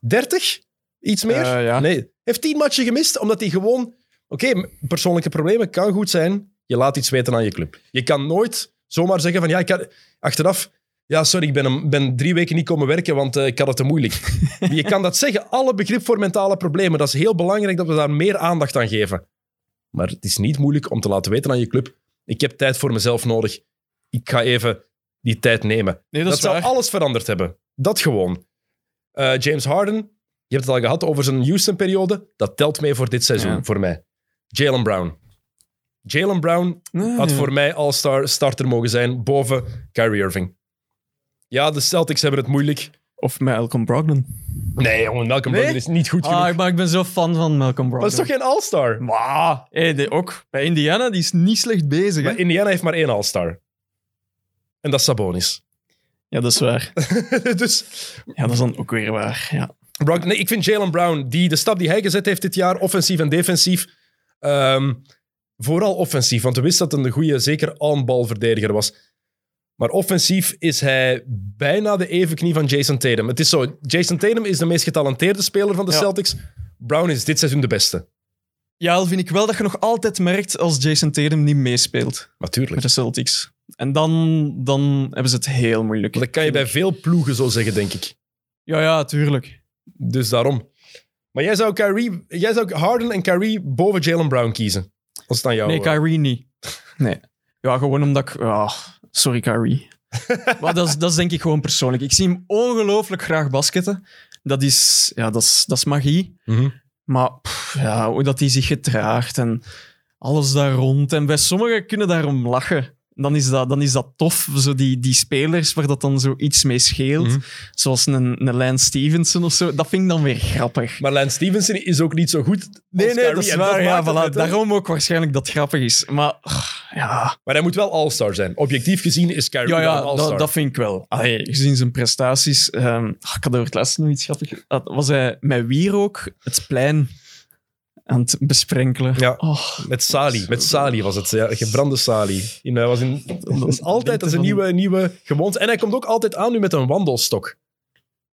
30? Iets meer? Eh, ja. Nee, heeft 10 matchen gemist omdat hij gewoon... Oké, persoonlijke problemen kan goed zijn. Je laat iets weten aan je club. Je kan nooit zomaar zeggen van ja, ik kan, achteraf... Ja, sorry, ik ben, een- ben drie weken niet komen werken, want eh, ik had het te moeilijk. je kan dat zeggen, alle begrip voor mentale problemen. Dat is heel belangrijk dat we daar meer aandacht aan geven. Maar het is niet moeilijk om te laten weten aan je club, ik heb tijd voor mezelf nodig. Ik ga even die tijd nemen. Nee, Dat, zou alles veranderd hebben. Dat gewoon. Eh, James Harden, je hebt het al gehad over zijn Houston-periode. Dat telt mee voor dit seizoen, Ja. voor mij. Jalen Brown. Jalen Brown Nee, had voor mij all-star starter mogen zijn boven Kyrie Irving. Ja, de Celtics hebben het moeilijk. Of met Malcolm Brogdon. Nee, jongen, Malcolm Nee? Brogdon is niet goed genoeg. Ah, maar ik ben zo fan van Malcolm Brogdon. dat is toch geen all-star? Maar, hey, die ook. Bij Indiana, die is niet slecht bezig. Hè? Maar Indiana heeft maar één all-star. En dat is Sabonis. Ja, dat is waar. dus Ja, dat is dan ook weer waar. Ja. Brock, nee, ik vind Jalen Brown, die, de stap die hij gezet heeft dit jaar, offensief en defensief, ehm, vooral offensief, want we wisten dat hij een goede, zeker on-ball-verdediger was. Maar offensief is hij bijna de evenknie van Jason Tatum. Het is zo, Jason Tatum is de meest getalenteerde speler van de Ja. Celtics. Brown is dit seizoen de beste. ja, al vind ik wel dat je nog altijd merkt als Jason Tatum niet meespeelt Natuurlijk. met de Celtics. En dan, dan hebben ze het heel moeilijk. Dat kan je bij veel ploegen zo zeggen, denk ik. Ja, ja, tuurlijk. Dus daarom. Maar jij zou, Kyrie, jij zou Harden en Kyrie boven Jalen Brown kiezen. Als het aan jou Nee, eh, Kyrie niet. Nee. Ja, gewoon omdat ik... ja, sorry, Kyrie. maar dat is, dat is denk ik gewoon persoonlijk. Ik zie hem ongelooflijk graag basketten. Dat is, ja, dat is, dat is magie. mhm. Maar pff, ja, hoe dat hij zich gedraagt en alles daar rond. En bij sommigen kunnen daarom lachen. Dan is dat, dan is dat tof, zo die, die spelers waar dat dan zo iets mee scheelt. Mhm. Zoals een, een Lance Stevenson of zo. Dat vind ik dan weer grappig. Maar Lance Stevenson is ook niet zo goed. als Nee, nee, dat is waar. Ja, voilà. Daarom ook waarschijnlijk dat het grappig is. Maar ja, Maar hij moet wel all-star zijn. Objectief gezien is Kyrie ja, ja een all-star. dat, dat vind ik wel. Allee, gezien zijn prestaties. ach, ik had over het laatst nog iets grappigs. Dat Was hij met Wierook het plein aan het besprenkelen? Ja. Oh, Met Sali. Met Sali was het. Ja, gebrande Sali. In, hij was in, dat is altijd dat is een nieuwe, nieuwe gewoonte. En hij komt ook altijd aan nu met een wandelstok.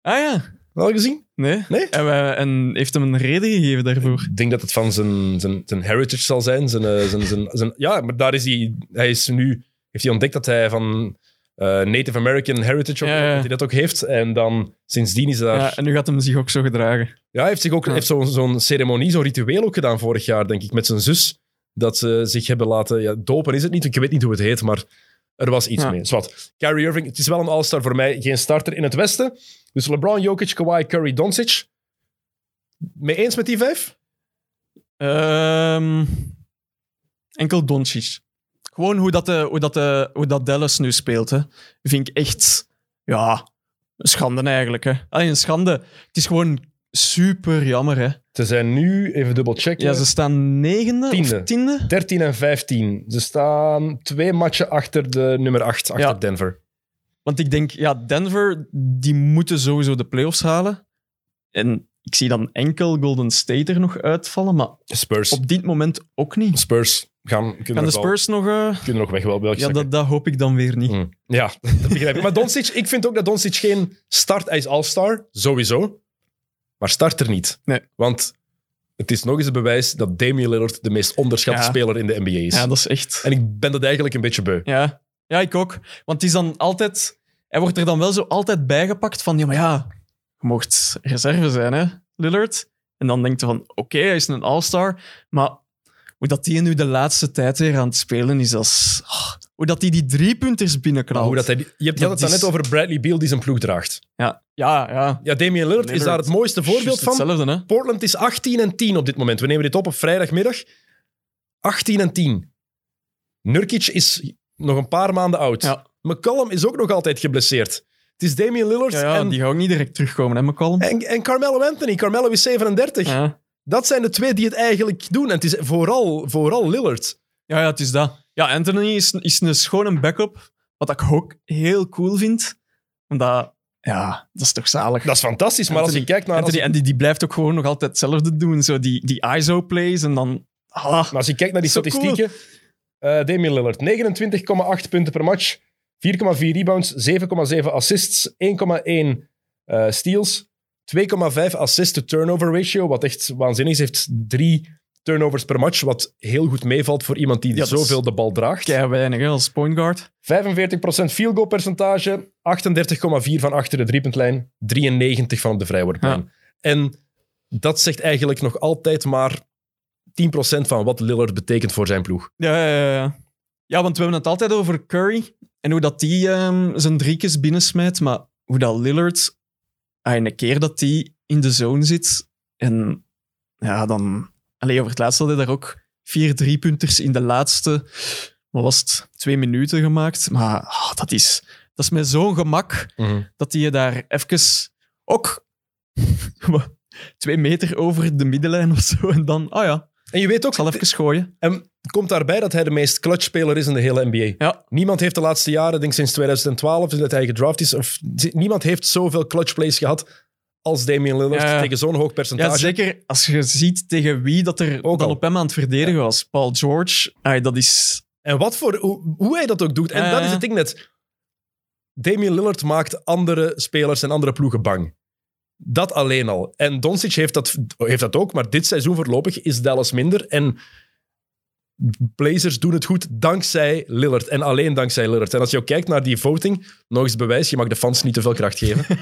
Ah ja. Wel gezien? Nee? Nee? En, wij- en heeft hem een reden gegeven daarvoor? Ik denk dat het van zijn, zijn, zijn heritage zal zijn. Zijn, eh, zijn, zijn, zijn, ja, maar daar is hij... Hij is nu... Heeft hij ontdekt dat hij van eh, Native American heritage ook, Ja, ja. dat hij dat ook heeft. En dan sindsdien is daar... Ja, en nu gaat hem zich ook zo gedragen. Ja, hij heeft, zich ook, heeft zo'n zo'n ceremonie, zo'n ritueel ook gedaan vorig jaar, denk ik, met zijn zus. Dat ze zich hebben laten... Ja, dopen is het niet, ik weet niet hoe het heet, maar er was iets mee. Zwat. Kyrie Irving, het is wel een all-star voor mij. Geen starter in het Westen. Dus LeBron, Jokic, Kawhi, Curry, Doncic. Mee eens met die vijf? Ehm, enkel Doncic. Gewoon hoe dat, de, hoe, dat de, hoe dat Dallas nu speelt, hè, vind ik echt... Ja, een schande eigenlijk. Hè. Allee, een schande. Het is gewoon super jammer. Hè. Ze zijn nu, even dubbel checken, Ja, ze staan negende Tiende. of tiende. 13 en 15. Ze staan twee matchen achter de nummer 8, achter Ja. Denver. Want ik denk, ja, Denver, die moeten sowieso de playoffs halen. En ik zie dan enkel Golden State er nog uitvallen, maar Spurs. op dit moment ook niet. Spurs gaan, kunnen, Gaan de nog wel- Spurs nog... eh, kunnen nog weg wel welke Ja, dat, dat hoop ik dan weer niet. Hm. Ja, dat begrijp ik. Maar Doncic, ik vind ook dat Doncic geen start... Hij is all-star, sowieso. Maar start er niet. Nee. Want het is nog eens een bewijs dat Damian Lillard de meest onderschatte Ja. speler in de NBA is. Ja, dat is echt... En ik ben dat eigenlijk een beetje beu. Ja. ja, ik ook. Want het is dan altijd... Hij wordt er dan wel zo altijd bijgepakt van, ja, maar ja, je mocht reserve zijn, hè, Lillard. En dan denkt je van, oké, hij is een all-star, maar hoe dat die nu de laatste tijd weer aan het spelen is, als, hoe dat die die driepunters binnenknalt. Maar hoe dat hij, je hebt het net over Bradley Beal die zijn ploeg draagt. Ja, ja, ja. Ja, Damian Lillard, is daar het mooiste voorbeeld van. Hetzelfde, hè. Portland is 18 en 10 op dit moment. We nemen dit op op vrijdagmiddag. 18 en 10. Nurkic is nog een paar maanden oud. Ja. McCollum is ook nog altijd geblesseerd. Het is Damian Lillard Ja, ja, en, die gaat ook niet direct terugkomen, hè, McCollum? en, en Carmelo Anthony. Carmelo is 37. Ja. Dat zijn de twee die het eigenlijk doen. En het is vooral, vooral Lillard. Ja, ja, het is dat. Ja, Anthony is, is een schone backup, wat ik ook heel cool vind. Omdat, ja, dat is toch zalig. Dat is fantastisch. Maar als je kijkt naar... Als, Anthony, en die, die blijft ook gewoon nog altijd hetzelfde doen. Zo die, die ISO-plays en dan... Ah, maar als je kijkt naar die statistieken... eh Damian Lillard, 29,8 punten per match. 4,4 rebounds, 7,7 assists, 1,1 eh, steals, 2,5 assist-to-turnover ratio, wat echt waanzinnig is. Heeft drie turnovers per match, wat heel goed meevalt voor iemand die Ja, zoveel de bal draagt. Kei weinig hè, als point guard. 45% field goal percentage, 38,4 van achter de driepuntlijn, 93 van op de vrijworplijn. En dat zegt eigenlijk nog altijd maar 10% van wat Lillard betekent voor zijn ploeg. Ja, ja, ja. ja, want we hebben het altijd over Curry en hoe dat die ehm, zijn driekjes binnensmijt, maar hoe dat Lillard, een keer dat die in de zone zit en ja, dan... Allee, over het laatst had hij daar ook vier driepunters in de laatste, wat was het, twee minuten gemaakt. Maar ah, dat, is, dat is met zo'n gemak dat hij je daar even ook twee meter over de middenlijn of zo en dan, ah ja, En je weet ook, ik zal even gooien. en komt daarbij dat hij de meest clutch-speler is in de hele NBA. Ja, Niemand heeft de laatste jaren, denk ik sinds 2012, sinds dat hij gedraft is, of niemand heeft zoveel clutch plays gehad als Damian Lillard Ja, tegen zo'n hoog percentage. Ja, zeker als je ziet tegen wie dat er Ook dan op hem aan het verdedigen was. Paul George, ay, dat is... En wat voor, hoe, hoe hij dat ook doet. En dat is het ding net. Damian Lillard maakt andere spelers en andere ploegen bang. Dat alleen al. En Doncic heeft dat, heeft dat ook, maar dit seizoen voorlopig is Dallas minder. En Blazers doen het goed dankzij Lillard. En alleen dankzij Lillard. En als je ook kijkt naar die voting, nog eens bewijs, je mag de fans niet te veel kracht geven.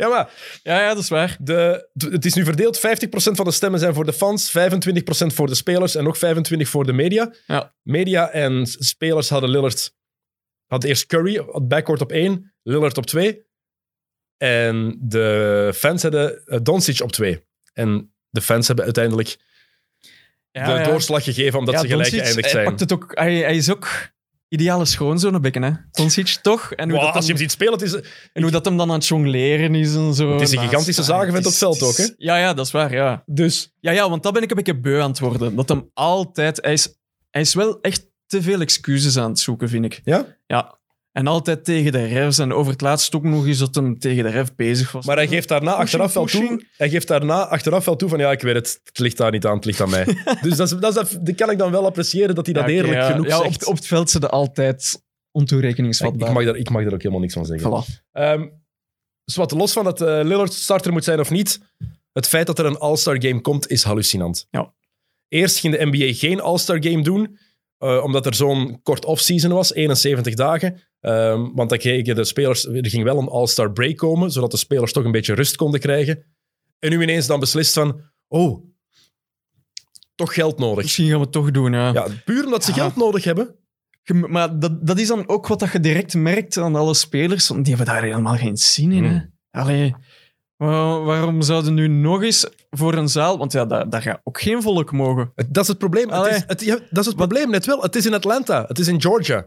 ja, maar Ja, ja, dat is waar. de, het is nu verdeeld. 50% van de stemmen zijn voor de fans, 25% voor de spelers en nog 25% voor de media. Ja. Media en spelers hadden Lillard... Had eerst Curry, had backcourt op 1, Lillard op 2. En de fans hadden eh, Doncic op 2. En de fans hebben uiteindelijk Ja, de ja. doorslag gegeven omdat Ja, ze gelijk Doncic, geëindigd hij zijn. pakt het ook, hij, hij is ook ideale schoonzoon beetje, hè. Doncic, toch? En hoe, Wow, dat als je hem ziet spelen, het is, en hoe dat hem dan aan het jongleren is en zo. Het is een gigantische Ah, zagenvent het op het veld ook, hè? Ja, ja, dat is waar, ja. dus Ja, ja, want dat ben ik een beetje beu aan het worden. Dat hem altijd... Hij is, hij is wel echt te veel excuses aan het zoeken, vind ik. ja. Ja. En altijd tegen de refs. En over het laatst ook nog eens dat hem tegen de ref bezig was. Maar hij geeft daarna Pushing, achteraf wel toe. Hij geeft daarna achteraf wel toe van ja, ik weet het, het ligt daar niet aan, het ligt aan mij. dus dat, is, dat, is, dat kan ik dan wel appreciëren dat hij dat Ja, eerlijk ja. genoeg ja, zegt. Op, op het veld zitten altijd ontoerekeningsvatbaar. ik, mag daar, ik mag daar ook helemaal niks van zeggen. Voilà. Ehm, dus wat los van dat eh, Lillard starter moet zijn of niet, het feit dat er een All-Star game komt is hallucinant. Ja. Eerst ging de NBA geen All-Star game doen, eh, omdat er zo'n kort off-season was, 71 dagen. Ehm, want dan kregen de spelers, er ging wel een All-Star break komen, zodat de spelers toch een beetje rust konden krijgen. En nu ineens dan beslist van, oh, toch geld nodig. Misschien gaan we het toch doen, ja. Ja, puur omdat ze Ja. geld nodig hebben. Maar dat, dat is dan ook wat je direct merkt aan alle spelers. Want die hebben daar helemaal geen zin in. Hè. Hmm. Allee, wa- waarom zouden nu nog eens voor een zaal... Want ja, daar, daar gaat ook geen volk mogen. Dat is het probleem. Het is, het, ja, dat is het probleem net wel. Het is in Atlanta. Het is in Georgia.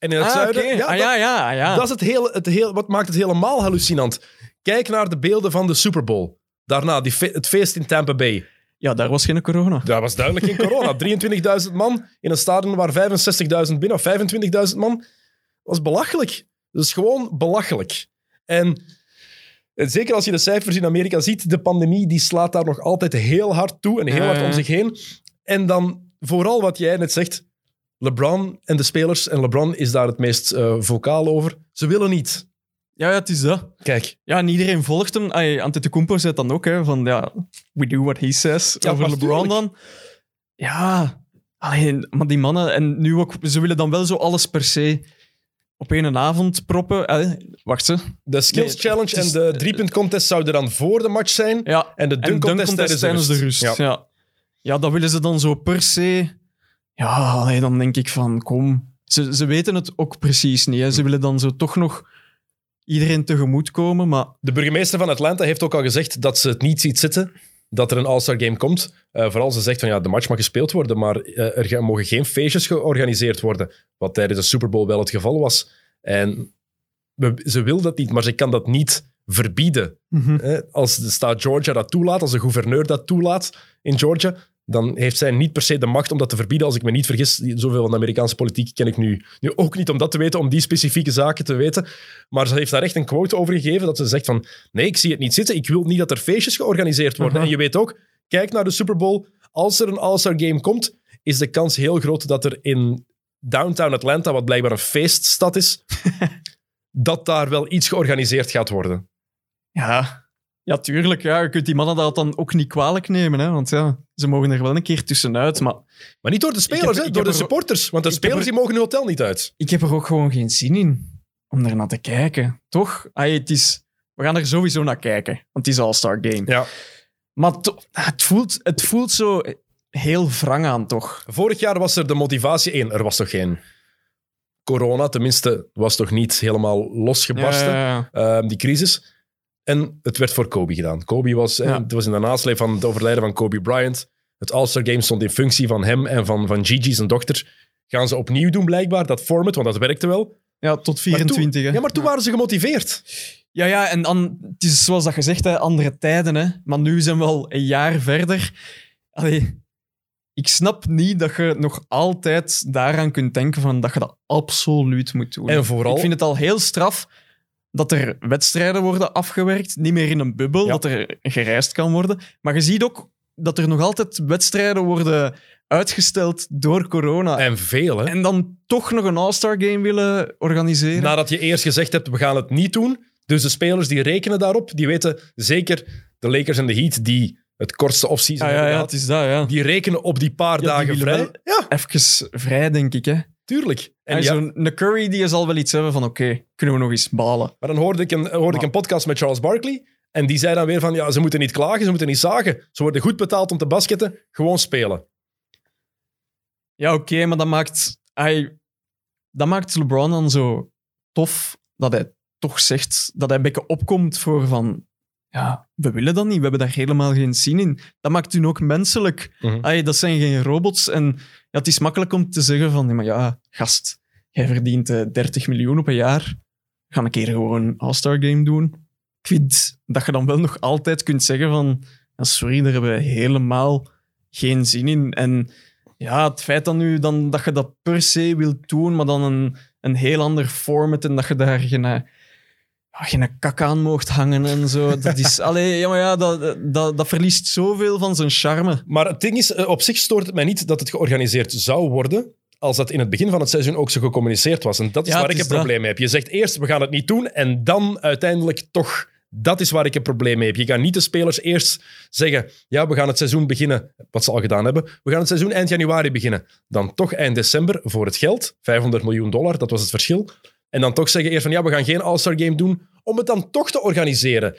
En in het ah, zuiden... Ja, ah, ja, ja, ja. Dat is het hele, het hele, wat maakt het helemaal hallucinant. Kijk naar de beelden van de Super Bowl. Daarna, die fe- het feest in Tampa Bay. ja, daar was geen corona. Daar was duidelijk geen corona. 23.000 man in een stadion waar 65.000 binnen, of 25.000 man. Dat was belachelijk. Dat is gewoon belachelijk. En eh, zeker als je de cijfers in Amerika ziet, de pandemie die slaat daar nog altijd heel hard toe en heel hard om ja. zich heen. En dan vooral wat jij net zegt, LeBron en de spelers, en LeBron is daar het meest eh, vocaal over, ze willen niet. Ja, ja, het is dat. Kijk, Ja, en iedereen volgt hem. Ay, Antetokounmpo zegt dan ook, hè, van ja, we do what he says. Ja, over LeBron dan. Ja, alleen, maar die mannen... En nu ook, ze willen dan wel zo alles per se op één avond proppen. Eh, wacht ze. de Skills Nee, Challenge is- en de driepunt contest zouden dan voor de match zijn. Ja, En de en dunk contest, contest tijdens de rust. Ja. Ja. Ja. dat willen ze dan zo per se... Ja, allee, dan denk ik van, kom. Ze, ze weten het ook precies niet. Hè. Ze willen dan zo toch nog iedereen tegemoetkomen, maar... De burgemeester van Atlanta heeft ook al gezegd dat ze het niet ziet zitten dat er een All-Star Game komt. Eh, vooral ze zegt van ja, de match mag gespeeld worden, maar eh, er mogen geen feestjes georganiseerd worden. Wat tijdens de Super Bowl wel het geval was. En we- ze wil dat niet, maar ze kan dat niet verbieden. Hè, Als de staat Georgia dat toelaat, als de gouverneur dat toelaat in Georgia, dan heeft zij niet per se de macht om dat te verbieden. Als ik me niet vergis, zoveel van de Amerikaanse politiek ken ik nu, nu ook niet om dat te weten, om die specifieke zaken te weten. Maar ze heeft daar echt een quote over gegeven, dat ze zegt van, nee, ik zie het niet zitten. Ik wil niet dat er feestjes georganiseerd worden. En je weet ook, kijk naar de Super Bowl. Als er een All-Star Game komt, is de kans heel groot dat er in downtown Atlanta, wat blijkbaar een feeststad is, dat daar wel iets georganiseerd gaat worden. Ja, Ja, tuurlijk. Ja. Je kunt die mannen dat dan ook niet kwalijk nemen. Hè, want ja, ze mogen er wel een keer tussenuit. Maar Maar niet door de spelers, heb- hè, door de er- supporters. Want de spelers er- die mogen hun hotel niet uit. ik heb er ook gewoon geen zin in om er naar te kijken. Toch? Ay, het is, we gaan er sowieso naar kijken. Want het is All-Star Game. Ja. Maar het, voelt, het voelt zo heel wrang aan, toch? Vorig jaar was er de motivatie één. Er was toch geen corona, tenminste, was toch niet helemaal losgebarsten, Ja, ja, ja. ehm, die crisis. En het werd voor Kobe gedaan. Kobe was, Ja. het was in de nasleep van het overlijden van Kobe Bryant. Het All-Star Game stond in functie van hem en van, van Gigi, zijn dochter. Gaan ze opnieuw doen, blijkbaar, dat format, want dat werkte wel. Ja, tot Maar 24. toen, hè. ja, maar toen waren ze gemotiveerd. Ja, ja, en dan, het is zoals dat gezegd, hè, andere tijden. Hè. Maar nu zijn we al een jaar verder. Allee, ik snap niet dat je nog altijd daaraan kunt denken van dat je dat absoluut moet doen. En vooral- Ik vind het al heel straf dat er wedstrijden worden afgewerkt, niet meer in een bubbel, Ja. dat er gereisd kan worden. Maar je ziet ook dat er nog altijd wedstrijden worden uitgesteld door corona. En, En veel, hè. dan toch nog een All-Star Game willen organiseren. Nadat je eerst gezegd hebt, we gaan het niet doen. Dus de spelers die rekenen daarop, die weten zeker, de Lakers en de Heat, die het kortste offseason ah, ja, hebben ja, het is dat, ja. die rekenen op die paar Ja, dagen vrij. wel- Ja, Even vrij, denk ik. Hè. Tuurlijk. En En ja, zo'n een Curry die zal wel iets hebben van oké, kunnen we nog eens balen. maar dan hoorde ik, een, hoorde ik een podcast met Charles Barkley. En die zei dan weer van, ja, ze moeten niet klagen, ze moeten niet zagen. Ze worden goed betaald om te basketten, gewoon spelen. Ja, oké, maar dat maakt, hij, dat maakt LeBron dan zo tof dat hij toch zegt dat hij een beetje opkomt voor van ja, we willen dat niet, we hebben daar helemaal geen zin in. Dat maakt hun ook menselijk. Ay, dat zijn geen robots en ja, het is makkelijk om te zeggen van maar ja, gast, jij verdient eh, 30 miljoen op een jaar, ga een keer gewoon een All-Star Game doen. Ik vind dat je dan wel nog altijd kunt zeggen van ja, sorry, daar hebben we helemaal geen zin in. En ja, het feit dan nu dan, dat je dat per se wilt doen, maar dan een, een heel ander format en dat je daar geen, ja, geen kak aan mocht hangen en zo. Dat is, allee, ja, maar ja, dat, dat, dat verliest zoveel van zijn charme. Maar het ding is, eh, op zich stoort het mij niet dat het georganiseerd zou worden, als dat in het begin van het seizoen ook zo gecommuniceerd was. En dat is Ja, waar ik is een probleem mee heb. Je zegt eerst, we gaan het niet doen, en dan uiteindelijk toch... Dat is waar ik een probleem mee heb. Je gaat niet de spelers eerst zeggen, ja, we gaan het seizoen beginnen, wat ze al gedaan hebben, we gaan het seizoen eind januari beginnen. Dan toch eind december voor het geld, 500 miljoen dollar, dat was het verschil. En dan toch zeggen eerst van, ja, we gaan geen All-Star Game doen, om het dan toch te organiseren.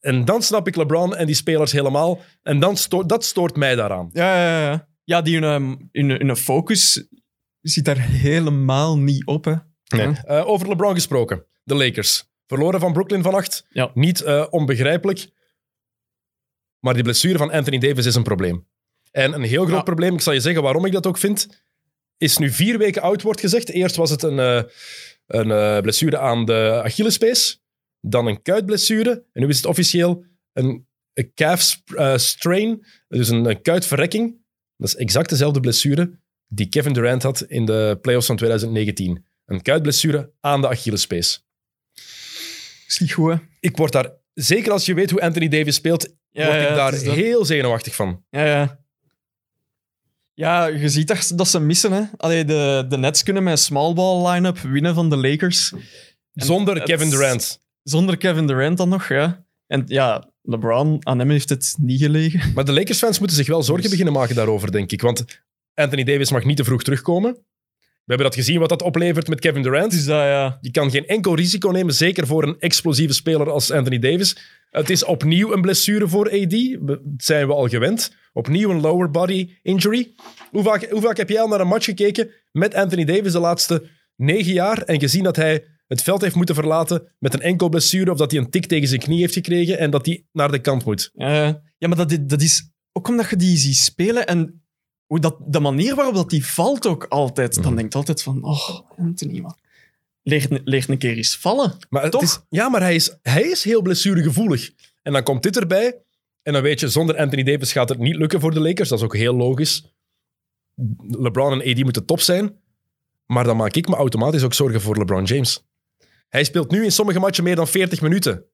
En dan snap ik LeBron en die spelers helemaal. En dan dat stoort mij daaraan. Ja, ja, ja. ja die hun, hun, hun focus zit daar helemaal niet op. Hè. Nee. Eh, over LeBron gesproken. De Lakers. Verloren van Brooklyn vannacht. Ja. Niet eh, onbegrijpelijk. Maar die blessure van Anthony Davis is een probleem. En een heel groot Ja. probleem, ik zal je zeggen waarom ik dat ook vind, is nu vier weken oud wordt gezegd. Eerst was het een, eh, een eh, blessure aan de Achillespees. Dan een kuitblessure. En nu is het officieel een, een calf eh, strain. Dus een, een kuitverrekking. Dat is exact dezelfde blessure die Kevin Durant had in de playoffs van 2019. Een kuitblessure aan de Achillespees. Is niet goed, hè? Ik word daar, zeker als je weet hoe Anthony Davis speelt, Ja, word ja, ik daar heel zenuwachtig van. Ja, ja. Ja, je ziet dat, dat ze missen. Hè. Allee, de, de Nets kunnen met een small ball line-up winnen van de Lakers. En Zonder het- Kevin Durant. Zonder Kevin Durant dan nog, ja. En ja, LeBron, aan hem heeft het niet gelegen. Maar de Lakers-fans moeten zich wel zorgen Dus- beginnen maken daarover, denk ik. Want Anthony Davis mag niet te vroeg terugkomen. We hebben dat gezien wat dat oplevert met Kevin Durant. Dus dat, ja. Je kan geen enkel risico nemen, zeker voor een explosieve speler als Anthony Davis. Het is opnieuw een blessure voor AD. Dat zijn we al gewend. Opnieuw een lower body injury. Hoe vaak, hoe vaak heb jij al naar een match gekeken met Anthony Davis de laatste negen jaar en gezien dat hij het veld heeft moeten verlaten met een enkel blessure of dat hij een tik tegen zijn knie heeft gekregen en dat hij naar de kant moet? Ja, ja maar dat, is- dat is ook omdat je die ziet spelen en hoe dat, de manier waarop dat die valt ook altijd. Dan Mhm. denkt altijd van, oh, Anthony, man. Leert, leert een keer eens vallen. Maar het Toch? is, ja, maar hij is, hij is heel blessuregevoelig. En dan komt dit erbij. En dan weet je, zonder Anthony Davis gaat het niet lukken voor de Lakers. Dat is ook heel logisch. LeBron en AD moeten top zijn. Maar dan maak ik me automatisch ook zorgen voor LeBron James. Hij speelt nu in sommige matchen meer dan 40 minuten.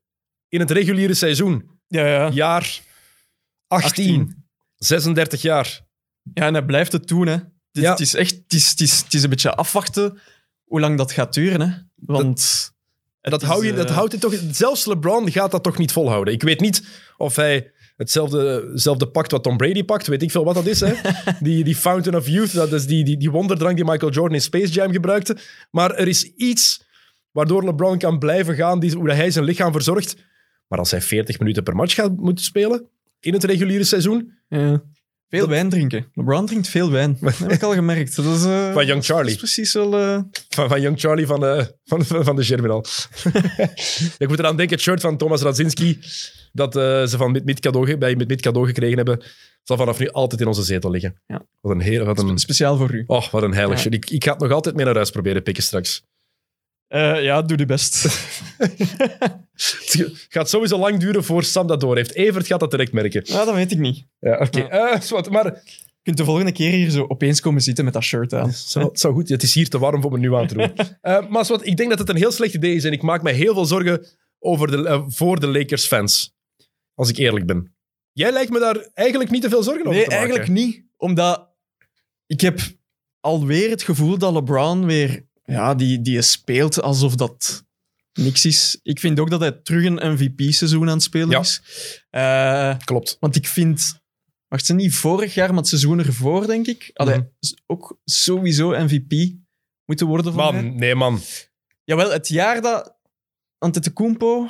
In het reguliere seizoen. Ja, ja. Jaar 18. 36 jaar. Ja, en hij blijft het doen, hè. Het, is- Ja. het is echt het is, het is, het is een beetje afwachten hoe lang dat gaat duren, hè. Want Dat, is, hou je, eh, dat houdt hij toch... Zelfs LeBron gaat dat toch niet volhouden. Ik weet niet of hij hetzelfde, hetzelfde pakt wat Tom Brady pakt. Weet ik veel wat dat is. Hè? die, die Fountain of Youth, dat is die, die, die wonderdrank die Michael Jordan in Space Jam gebruikte. Maar er is iets waardoor LeBron kan blijven gaan, die, hoe hij zijn lichaam verzorgt. Maar als hij 40 minuten per match gaat moeten spelen in het reguliere seizoen, Ja. Veel wijn drinken. LeBron drinkt veel wijn. Dat heb ik al gemerkt. Dat is, eh, Van Young Charlie. Dat is precies wel... eh, van, van Young Charlie van de, van, van van de Germinal. ik moet eraan denken, het shirt van Thomas Radzinski, dat eh, ze van Mid-Mid cadeau, bij Mid-Mid cadeau gekregen hebben, zal vanaf nu altijd in onze zetel liggen. Ja. Wat een, heel, wat een, speciaal voor u. oh, wat een heilig Ja. shirt. Ik, ik ga het nog altijd mee naar huis proberen pikken straks. Eh, ja, doe je best. Het gaat sowieso lang duren voor Sam dat door heeft. Evert gaat dat direct merken. ja, dat weet ik niet. Ja, oké. Eh, zwart, maar Je kunt de volgende keer hier zo opeens komen zitten met dat shirt aan. Zo, het zou goed. Het is hier te warm voor me nu aan te doen. Eh, maar wat, ik denk dat het een heel slecht idee is en ik maak me heel veel zorgen over de, voor de Lakers-fans. Als ik eerlijk ben. Jij lijkt me daar eigenlijk niet te veel zorgen over Nee, te maken. eigenlijk niet. Omdat ik heb alweer het gevoel dat LeBron weer... Ja, die, die speelt alsof dat niks is. Ik vind ook dat hij terug een MVP-seizoen aan het spelen Ja. is. Eh, Klopt. want ik vind... Wacht, ze niet vorig jaar, maar het seizoen ervoor, denk ik, had Mhm. hij ook sowieso MVP moeten worden van mij. Man, nee man. Jawel, het jaar dat Antetokounmpo...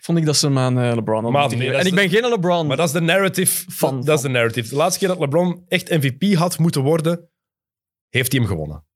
Vond ik dat ze hem aan eh, LeBron hadden moeten nee, geven. dat En is ik ben geen LeBron. Maar dat is de narrative. Van- dat is de narrative. De laatste keer dat LeBron echt MVP had moeten worden, heeft hij hem gewonnen.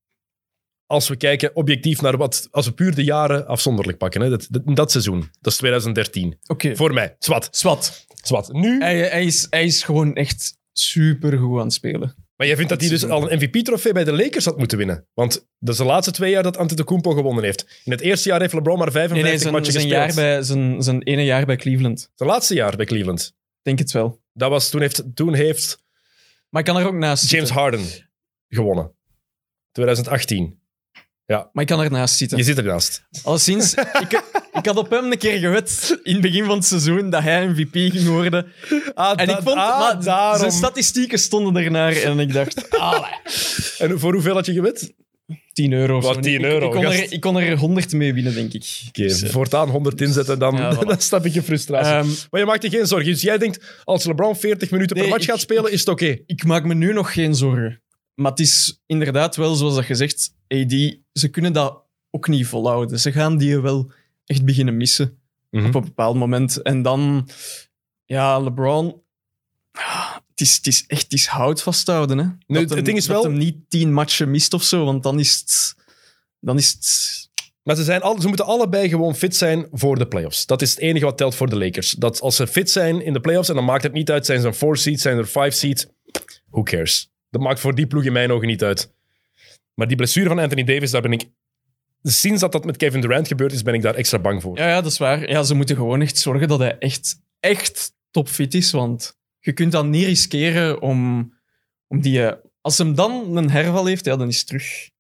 Als we kijken objectief naar wat... Als we puur de jaren afzonderlijk pakken. Hè, dat, dat, dat seizoen. Dat is 2013. Oké. Voor mij. Zwat. Swat. Zwat. Nu... Hij, hij, is, hij is gewoon echt super goed aan het spelen. Maar jij vindt dat hij dus al een MVP-trofee bij de Lakers had moeten winnen? Want dat is de laatste twee jaar dat Antetokounmpo gewonnen heeft. In het eerste jaar heeft LeBron maar Nee, 55 nee, zijn, matchen zijn, gespeeld. jaar bij, zijn, zijn ene jaar bij Cleveland. Zijn laatste jaar bij Cleveland. Ik denk het wel. Dat was, toen, heeft, toen heeft Maar ik kan er ook naast James zitten. Harden gewonnen. 2018. Maar ik kan er naast zitten. Je zit ernaast. Alleszins, ik, ik had op hem een keer gewet in het begin van het seizoen dat hij MVP ging worden. Ah, En ik vond, maar daarom. zijn statistieken stonden ernaar en ik dacht, ah, En voor hoeveel had je gewet? 10 euro. Wat, zo. 10 Ik- euro, Ik, kon gast. er, ik kon er 100 mee winnen, denk ik. Oké, Dus, eh, voortaan 100 inzetten, dan, Ja, voilà. dan snap ik je frustratie. ehm, maar je maakt je geen zorgen. Dus jij denkt, als LeBron 40 minuten per match ik- gaat spelen, is het oké. ik maak me nu nog geen zorgen. Maar het is inderdaad wel, zoals dat gezegd, AD, ze kunnen dat ook niet volhouden. Ze gaan die wel echt beginnen missen Mhm. op een bepaald moment. En dan, ja, LeBron, het is, het is echt het is hout vasthouden. Hè? Nu, dat het ding is dat wel- hem niet tien matchen mist of zo, want dan is het... Dan is het Maar ze, zijn al, ze moeten allebei gewoon fit zijn voor de playoffs. Dat is het enige wat telt voor de Lakers. Dat als ze fit zijn in de playoffs, en dan maakt het niet uit, zijn ze een 4 seed, zijn er 5 seed, who cares? Dat maakt voor die ploeg in mijn ogen niet uit. Maar die blessure van Anthony Davis, daar ben ik... Sinds dat dat met Kevin Durant gebeurd is, ben ik daar extra bang voor. Ja, ja, dat is waar. Ja, ze moeten gewoon echt zorgen dat hij echt, echt topfit is. Want je kunt dat niet riskeren om, om die... eh, Als hem dan een herval heeft, ja, dan is het terug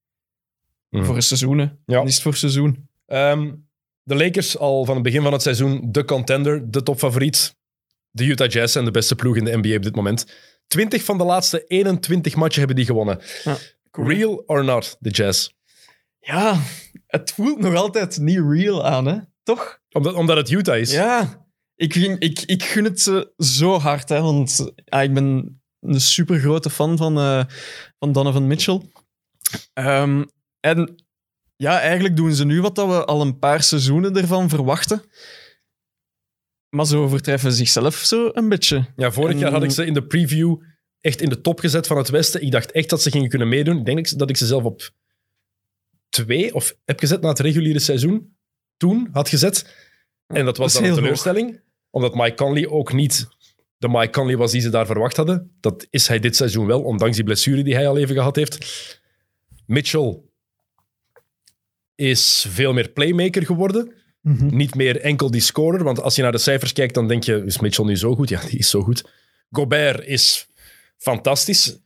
Mhm. voor een seizoen. hè. Ja. Dan is het voor seizoen. Ehm, de Lakers, al van het begin van het seizoen, de contender, de topfavoriet. De Utah Jazz zijn de beste ploeg in de NBA op dit moment. 20 van de laatste 21 matchen hebben die gewonnen. Ja, Real or not, de Jazz? Ja, het voelt nog altijd niet real aan, hè? Toch? Omdat, omdat het Utah is. Ja. Ik, vind, ik, ik gun het ze zo hard, hè. Want ah, ik ben een super grote fan van, eh, van Donovan Mitchell. Ehm, en ja, eigenlijk doen ze nu wat dat we al een paar seizoenen ervan verwachten. Maar ze overtreffen zichzelf zo een beetje. Ja, vorig En- jaar had ik ze in de preview echt in de top gezet van het Westen. Ik dacht echt dat ze gingen kunnen meedoen. Ik denk dat ik ze zelf op twee of heb gezet na het reguliere seizoen. Toen had gezet. En dat was Dat dan een teleurstelling. Omdat Mike Conley ook niet de Mike Conley was die ze daar verwacht hadden. Dat is hij dit seizoen wel, ondanks die blessure die hij al even gehad heeft. Mitchell is veel meer playmaker geworden. Niet meer enkel die scorer, want als je naar de cijfers kijkt, dan denk je, is Mitchell nu zo goed? Ja, die is zo goed. Gobert is fantastisch.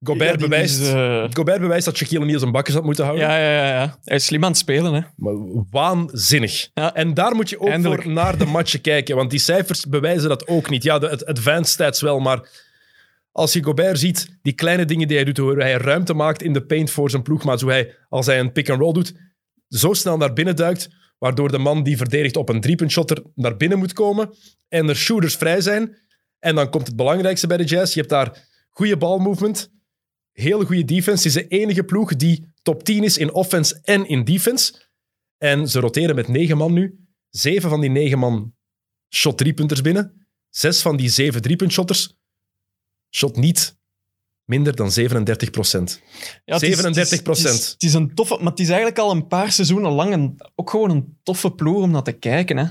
Gobert, Ja, die bewijst, is, eh, Gobert bewijst dat Shaquille O'Neal zijn bakkers had moeten houden. Ja, ja, ja, ja. Hij is slim aan het spelen, hè. Maar waanzinnig. Ja. En daar moet je ook Eindelijk. voor naar de matchen kijken, want die cijfers bewijzen dat ook niet. Ja, de het advanced stats wel, maar als je Gobert ziet, die kleine dingen die hij doet, hoe hij ruimte maakt in de paint voor zijn ploegmaat, hoe hij, als hij een pick-and-roll doet, zo snel naar binnen duikt, waardoor de man die verdedigt op een driepuntshotter naar binnen moet komen en er shooters vrij zijn. En dan komt het belangrijkste bij de Jazz. Je hebt daar goede balmovement, hele goede defense. Het is de enige ploeg die top 10 is in offense en in defense. En ze roteren met negen man nu. Zeven van die negen man shot driepunters binnen. Zes van die zeven driepuntshotters shot niet minder dan 37 procent. Ja, het is- 37%. Het is, het is- het is een toffe, maar het is eigenlijk al een paar seizoenen lang een, ook gewoon een toffe ploeg om naar te kijken. Hè.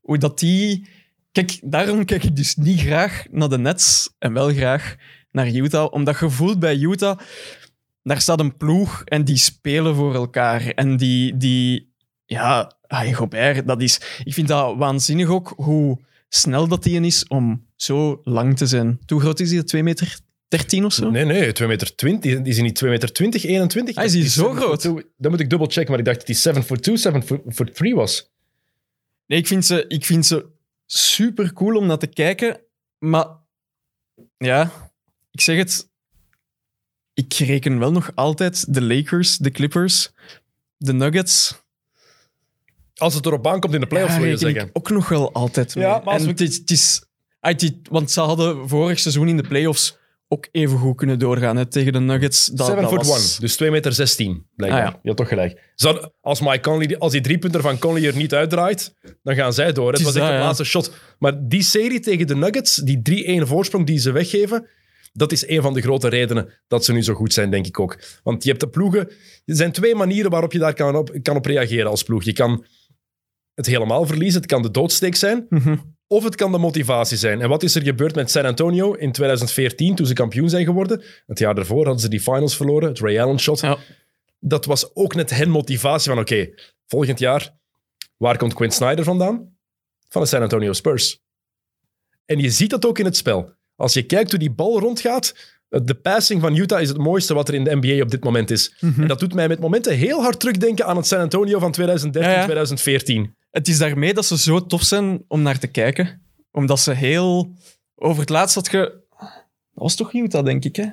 Hoe dat die... Kijk, daarom kijk ik dus niet graag naar de Nets en wel graag naar Utah. Omdat je voelt bij Utah, daar staat een ploeg en die spelen voor elkaar. En die... die ja, hey, Gobert, dat is... Ik vind dat waanzinnig ook, hoe snel dat die is om zo lang te zijn. Hoe groot is die? 2 meter 13 of zo? Nee, nee, 2 meter 20. Die is hij niet 2 meter 20, 21? Ah, is hij Die zo 7 groot? foot 2. Dan moet ik dubbel checken, maar ik dacht dat hij 7 foot 2, 7 foot 3 was. Nee, ik vind ze, ik vind ze super cool om naar te kijken. Maar ja, ik zeg het. Ik reken wel nog altijd de Lakers, de Clippers, de Nuggets. Als het erop aankomt in de playoffs, Daar wil je zeggen. ik ook nog wel altijd mee. Ja, maar als en we- het is, het is, ah, het is- want ze hadden vorig seizoen in de playoffs ook even goed kunnen doorgaan hè, tegen de Nuggets. Dat, 7 dat foot was- 1, dus 2 meter 16, blijkbaar. Ah, ja. Je had toch gelijk. Zou, als Mike Conley, als die driepunter van Conley er niet uitdraait, dan gaan zij door. Het was echt de ja. laatste shot. Maar die serie tegen de Nuggets, die 3-1 voorsprong die ze weggeven, dat is een van de grote redenen dat ze nu zo goed zijn, denk ik ook. Want je hebt de ploegen... Er zijn twee manieren waarop je daar kan op, kan op reageren als ploeg. Je kan het helemaal verliezen, het kan de doodsteek zijn, Mhm. of het kan de motivatie zijn. En wat is er gebeurd met San Antonio in 2014, toen ze kampioen zijn geworden? Het jaar daarvoor hadden ze die finals verloren, het Ray Allen shot. Ja. Dat was ook net hen motivatie van, oké, volgend jaar, waar komt Quinn Snyder vandaan? Van de San Antonio Spurs. En je ziet dat ook in het spel. Als je kijkt hoe die bal rondgaat, de passing van Utah is het mooiste wat er in de NBA op dit moment is. Mhm. En dat doet mij met momenten heel hard terugdenken aan het San Antonio van 2013, Ja, ja. 2014. Het is daarmee dat ze zo tof zijn om naar te kijken. Omdat ze heel... Over het laatst had je... Dat was toch Utah, denk ik, hè?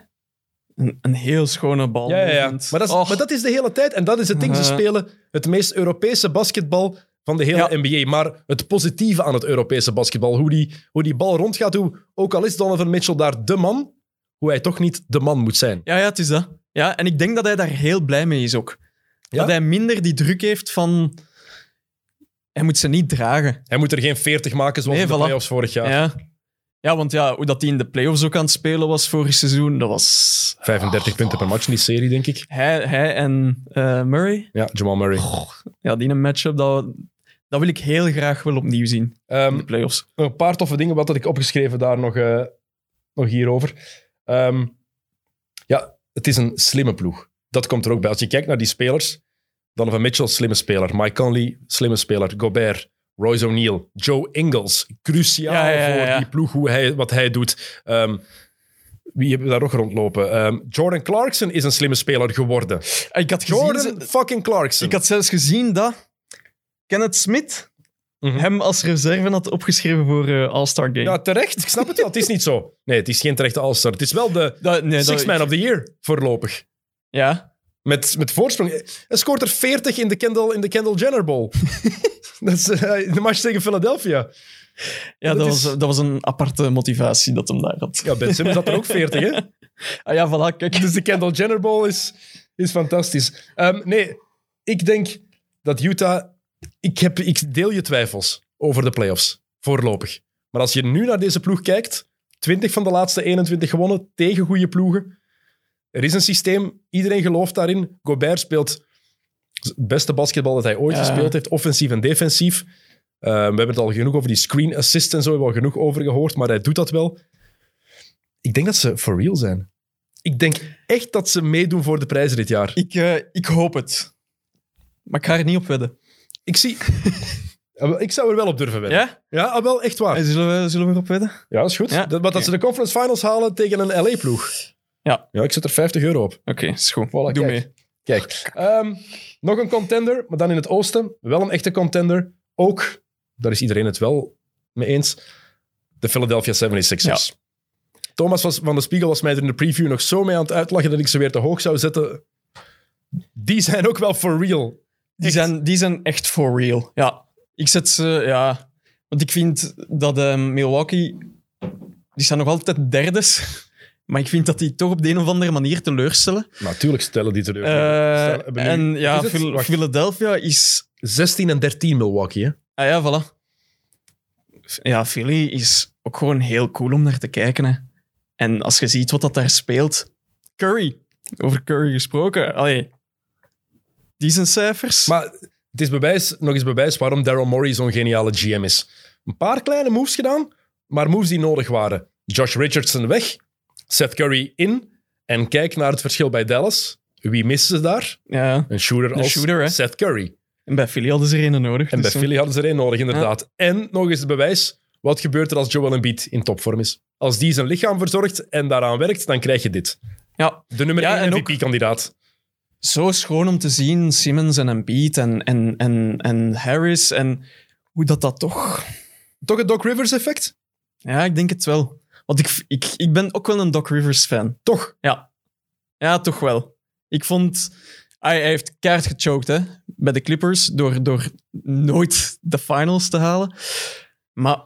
Een, een heel schone bal. Ja, ja, ja. Maar, dat is, maar dat is de hele tijd. En dat is het ding. Ze spelen het meest Europese basketbal van de hele Ja. NBA. Maar het positieve aan het Europese basketbal, hoe die, hoe die bal rondgaat, hoe, ook al is Donovan Mitchell daar de man, hoe hij toch niet de man moet zijn. Ja, ja, het is dat. Ja, en ik denk dat hij daar heel blij mee is ook. Ja? Dat hij minder die druk heeft van... Hij moet ze niet dragen. Hij moet er geen 40 maken zoals Nee, in de voilà. playoffs vorig jaar. Ja. ja, want ja, hoe dat hij in de playoffs ook aan het spelen was vorig seizoen, dat was... 35 punten per match in die serie, denk ik. Hij, hij en eh, Murray, Ja, Jamal Murray. ja, die een matchup, dat, dat wil ik heel graag wel opnieuw zien in Ehm, de playoffs. nog een paar toffe dingen. Wat had ik opgeschreven daar nog, eh, nog hierover? Ehm, ja, het is een slimme ploeg. Dat komt er ook bij. Als je kijkt naar die spelers, Donovan Mitchell, slimme speler. Mike Conley, slimme speler. Gobert, Royce O'Neal, Joe Ingles. Cruciaal Ja, ja, ja, ja. voor die ploeg, hoe hij, wat hij doet. Ehm, wie hebben we daar nog rondlopen? Ehm, Jordan Clarkson is een slimme speler geworden. Ik had, gezien, Jordan fucking Clarkson. ik had zelfs gezien dat Kenneth Smith Mhm. hem als reserve had opgeschreven voor eh, All-Star Game. Ja, terecht. Ik snap het wel. Het is niet zo. Nee, het is geen terechte All-Star. Het is wel de Dat- nee, Six dat- Man of the Year voorlopig. Ja, Met, met voorsprong. Hij scoort er 40 in de Kendall, in de Kendall Jenner Bowl. dat is eh, de match tegen Philadelphia. ja Dat dat, is- was, dat was een aparte motivatie dat hem daar had. Ja, Ben Simmons had er ook 40, hè? Ah ja, voilà, kijk. Dus de Kendall Jenner Bowl is, is fantastisch. Ehm, nee, ik denk dat Utah... Ik, heb, ik deel je twijfels over de playoffs, voorlopig. Maar als je nu naar deze ploeg kijkt, 20 van de laatste 21 gewonnen tegen goede ploegen. Er is een systeem, iedereen gelooft daarin. Gobert speelt het beste basketbal dat hij ooit Ja. gespeeld heeft, offensief en defensief. Eh, we hebben het al genoeg over die screen assist en zo, we hebben al genoeg over gehoord, maar hij doet dat wel. Ik denk dat ze for real zijn. Ik denk echt dat ze meedoen voor de prijzen dit jaar. Ik, eh, ik hoop het. Maar ik ga er niet op wedden. Ik zie... Wel, ik zou er wel op durven wedden. Ja? Ja, ah, wel, echt waar. Zullen we, zullen we erop wedden? Ja, dat is goed. Ja? Dat, maar dat ze de conference finals halen tegen een LA-ploeg. Ja. Ja, ik zet er 50 euro op. Oké, is goed. Voilà, Doe kijk. mee. Kijk, ehm, nog een contender, maar dan in het oosten. Wel een echte contender. Ook, daar is iedereen het wel mee eens, de Philadelphia 76ers. Thomas was, van de Spiegel was mij er in de preview nog zo mee aan het uitlachen dat ik ze weer te hoog zou zetten. Die zijn ook wel for real. Die zijn, die zijn echt for real. Ja, ik zet ze, ja. Want ik vind dat eh, Milwaukee, die staan nog altijd derdes. Maar ik vind dat die toch op de een of andere manier teleurstellen. Natuurlijk stellen die teleur. Eh, en ja, is het? Phil- Wacht, Philadelphia is 16 en 13 Milwaukee, hè? Ah ja, voilà. Ja, Philly is ook gewoon heel cool om naar te kijken. Hè. En als je ziet wat dat daar speelt... Curry. Over Curry gesproken. Allee. Die zijn cijfers. Maar het is bewijs, nog eens bewijs waarom Daryl Morey zo'n geniale GM is. Een paar kleine moves gedaan, maar moves die nodig waren. Josh Richardson weg, Seth Curry in. En kijk naar het verschil bij Dallas. Wie missen ze daar? ja. Een shooter Een als shooter? Seth Curry. En bij Philly hadden ze er een nodig. En bij dus, Philly hadden ze er één nodig, inderdaad. En nog eens het bewijs, wat gebeurt er als Joel Embiid in topvorm is? Als die zijn lichaam verzorgt en daaraan werkt, dan krijg je dit. Ja, De nummer Ja, 1 en ook- MVP-kandidaat. Zo schoon om te zien. Simmons en Embiid en, en, en, en Harris. En hoe dat dat toch... Toch het Doc Rivers-effect? Ja, ik denk het wel. Want ik, ik, ik ben ook wel een Doc Rivers fan. Toch. Ja. Ja, toch wel. Ik vond... Hij, hij heeft keihard gechoked hè, bij de Clippers door, door nooit de finals te halen. Maar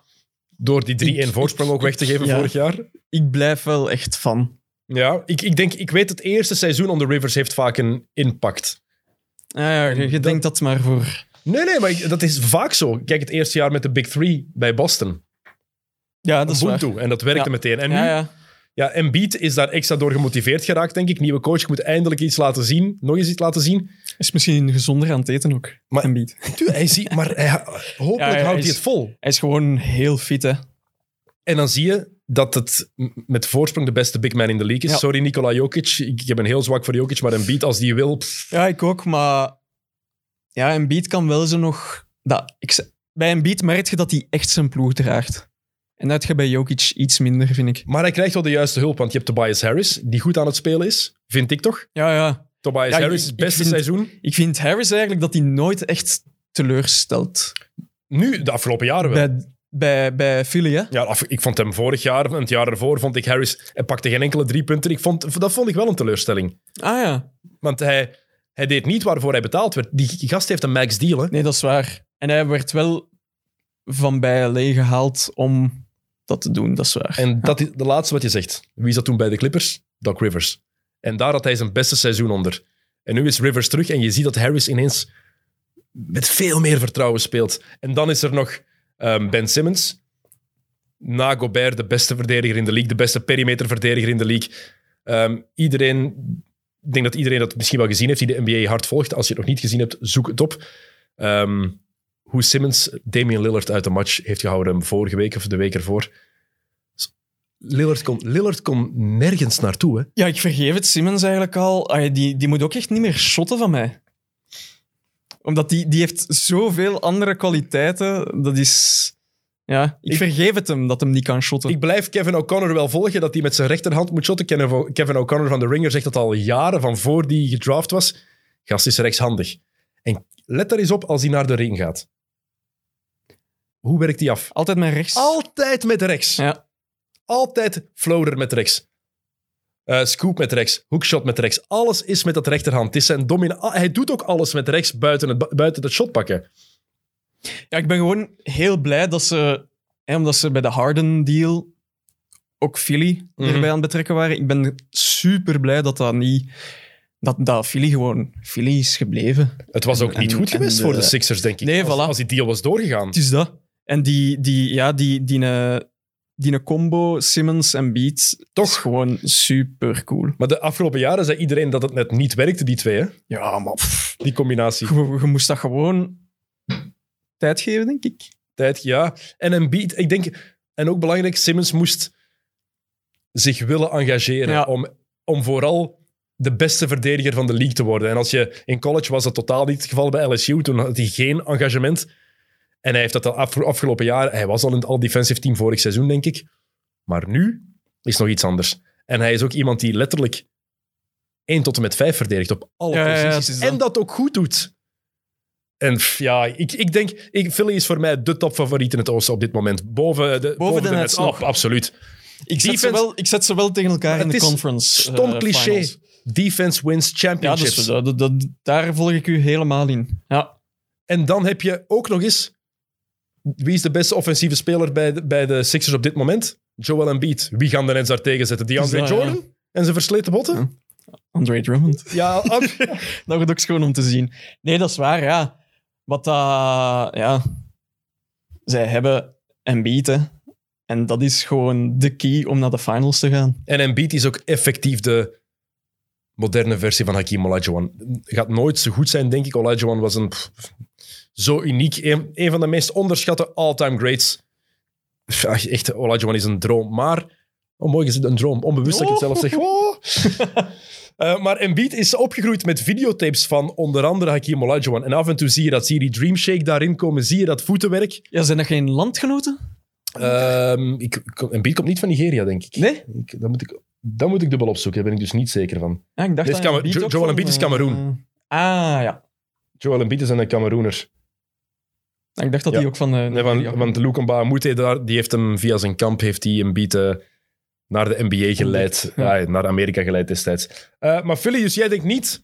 Door die 3-1 Ik- voorsprong ook weg te geven Ja. vorig jaar. ik blijf wel echt fan. Ja, ik, ik denk, ik weet het eerste seizoen onder Rivers heeft vaak een impact. Ja, ja, je, dat- denkt dat maar voor... Nee, nee, maar ik- dat is vaak zo. Kijk, het eerste jaar met de Big Three bij Boston. Ja, dat is waar. En dat werkte Ja. meteen. En nu, Ja, ja, ja. Embiid is daar extra door gemotiveerd geraakt, denk ik. Nieuwe coach moet eindelijk iets laten zien. Nog eens iets laten zien. Is misschien gezonder aan het eten ook. Maar- Embiid. Hij ziet, maar hij, hopelijk hij houdt is- hij het vol. Hij is gewoon heel fit, hè. En dan zie je dat het met voorsprong de beste big man in de league is. Ja. Sorry, Nikola Jokic. Ik, ik heb een heel zwak voor Jokic, maar Embiid, als die wil... pff, Ja, ik ook, maar... Ja, Embiid kan wel zo nog... Dat, ik, bij Embiid merk je dat hij echt zijn ploeg draagt. En dat je bij Jokic iets minder, vind ik. Maar hij krijgt wel de juiste hulp, want je hebt Tobias Harris, die goed aan het spelen is. Vind ik toch? Ja, ja. Tobias Ja, Harris, ik- ik beste vind- seizoen. Ik vind Harris eigenlijk dat hij nooit echt teleurstelt. Nu, de afgelopen jaren wel. Bij, bij, bij Philly, hè? Ja, ik vond hem vorig jaar en het jaar ervoor vond ik Harris... Hij pakte geen enkele drie punten. Ik vond, dat vond ik wel een teleurstelling. Ah ja. Want hij, hij deed niet waarvoor hij betaald werd. Die gast heeft een max deal, hè. Nee, dat is waar. En hij werd wel van bij LA gehaald om dat te doen, dat is waar. En dat is de laatste wat je zegt. Wie is dat toen bij de Clippers? Doc Rivers. En daar had hij zijn beste seizoen onder. En nu is Rivers terug en je ziet dat Harris ineens met veel meer vertrouwen speelt. En dan is er nog ehm, Ben Simmons. Na Gobert de beste verdediger in de league, de beste perimeterverdediger in de league. Ehm, iedereen, ik denk dat iedereen dat misschien wel gezien heeft, die de NBA hard volgt. Als je het nog niet gezien hebt, zoek het op. Ehm, hoe Simmons Damian Lillard uit de match heeft gehouden vorige week of de week ervoor. Lillard kon, Lillard kon nergens naartoe. Hè? Ja, ik vergeef het Simmons eigenlijk al. Die, die moet ook echt niet meer shotten van mij. Omdat die, die heeft zoveel andere kwaliteiten. Dat is... Ja, ik, Ik- vergeef het hem dat hem niet kan shotten. Ik blijf Kevin O'Connor wel volgen, dat hij met zijn rechterhand moet shotten. Kevin- O'Connor van The Ringer zegt dat al jaren, van voor die gedraft was. Gast is rechtshandig. En let daar eens op als hij naar de ring gaat. Hoe werkt hij af? Altijd met rechts. Altijd met rechts. Ja. Altijd floater met rechts. Eh, scoop met rechts. Hookshot met rechts. Alles is met dat rechterhand. Het is zijn domina ah, Hij doet ook alles met rechts buiten het, buiten het shot pakken. Ja, ik ben gewoon heel blij dat ze, hè, omdat ze bij de Harden-deal ook Philly Mhm. erbij aan het betrekken waren. Ik ben super blij dat dat niet. Dat, dat Philly gewoon Philly is gebleven. Het was ook En- niet en- goed geweest voor de de- Sixers, denk ik. Nee, als, voilà. als die deal was doorgegaan. Het is dat. En die, die, ja, die, die, die, die, combo Simmons en Beats Toch? gewoon super cool. Maar de afgelopen jaren zei iedereen dat het net niet werkte, die twee. Hè? Ja, maar pff, Die combinatie. je, je moest dat gewoon tijd geven, denk ik. Tijd, ja. En een beat, ik denk... En ook belangrijk, Simmons moest zich willen engageren Ja. om, om vooral de beste verdediger van de league te worden. En als je in college was dat totaal niet het geval bij LSU. Toen had hij geen engagement. En hij heeft dat af- afgelopen jaren... Hij was al in het all-defensive team vorig seizoen, denk ik. Maar nu is nog iets anders. En hij is ook iemand die letterlijk 1 tot en met 5 verdedigt op alle Ja, ja, ja, posities. dat. en dat ook goed doet. En pff, ja, ik, ik denk... Ik, Philly is voor mij de topfavoriet in het oosten op dit moment. Boven de, boven de Nets absoluut. Ik zet, ze wel, ik zet ze wel tegen elkaar in de conference. Stom eh, cliché. finals. Defense wins Ja, championships. dus, dat, dat, dat- daar volg ik u helemaal in. Ja. En dan heb je ook nog eens... Wie is de beste offensieve speler bij de, bij de Sixers op dit moment? Joel Embiid. Wie gaan de Nets daar tegen zetten? DeAndre Dus dat, Jordan? En zijn versleten botten? Andre Drummond. Ja, Dat wordt ook schoon om te zien. Nee, dat is waar, ja. Wat dat... ja... Zij hebben Embiid, hè. En dat is gewoon de key om naar de finals te gaan. En Embiid is ook effectief de moderne versie van Hakim Olajuwon. Gaat nooit zo goed zijn, denk ik. Olajuwon was een... pff, zo uniek. Een, een van de meest onderschatte all-time greats. Ach, Echt, Olajuwon is een droom. Maar... Oh, mooi gezegd, een droom. Onbewust dat ik het zelf zeg. Oh. Eh, maar Embiid is opgegroeid met videotapes van onder andere Hakim Olajuwon. En af en toe zie je dat, zie je die Dream Shake daarin komen, zie je dat voetenwerk. Ja, zijn dat geen landgenoten? Ehm ik, Embiid komt niet van Nigeria, denk ik. Nee? ik dat, moet ik dat moet ik dubbel opzoeken, daar ben ik dus niet zeker van. Ja, ik dacht is Kamer- Embiid Jo- Joel Embiid is eh, Cameroen. ah, ja. Joel Embiid is een Cameroener. Ik dacht dat Ja. hij ook van... eh, Nee, van, ja. want Lukumba Moute, daar, die heeft hem via zijn kamp heeft die Embiid eh, naar de NBA geleid. Ja. Ja. naar Amerika geleid destijds. Eh, maar Philly, dus jij denkt niet...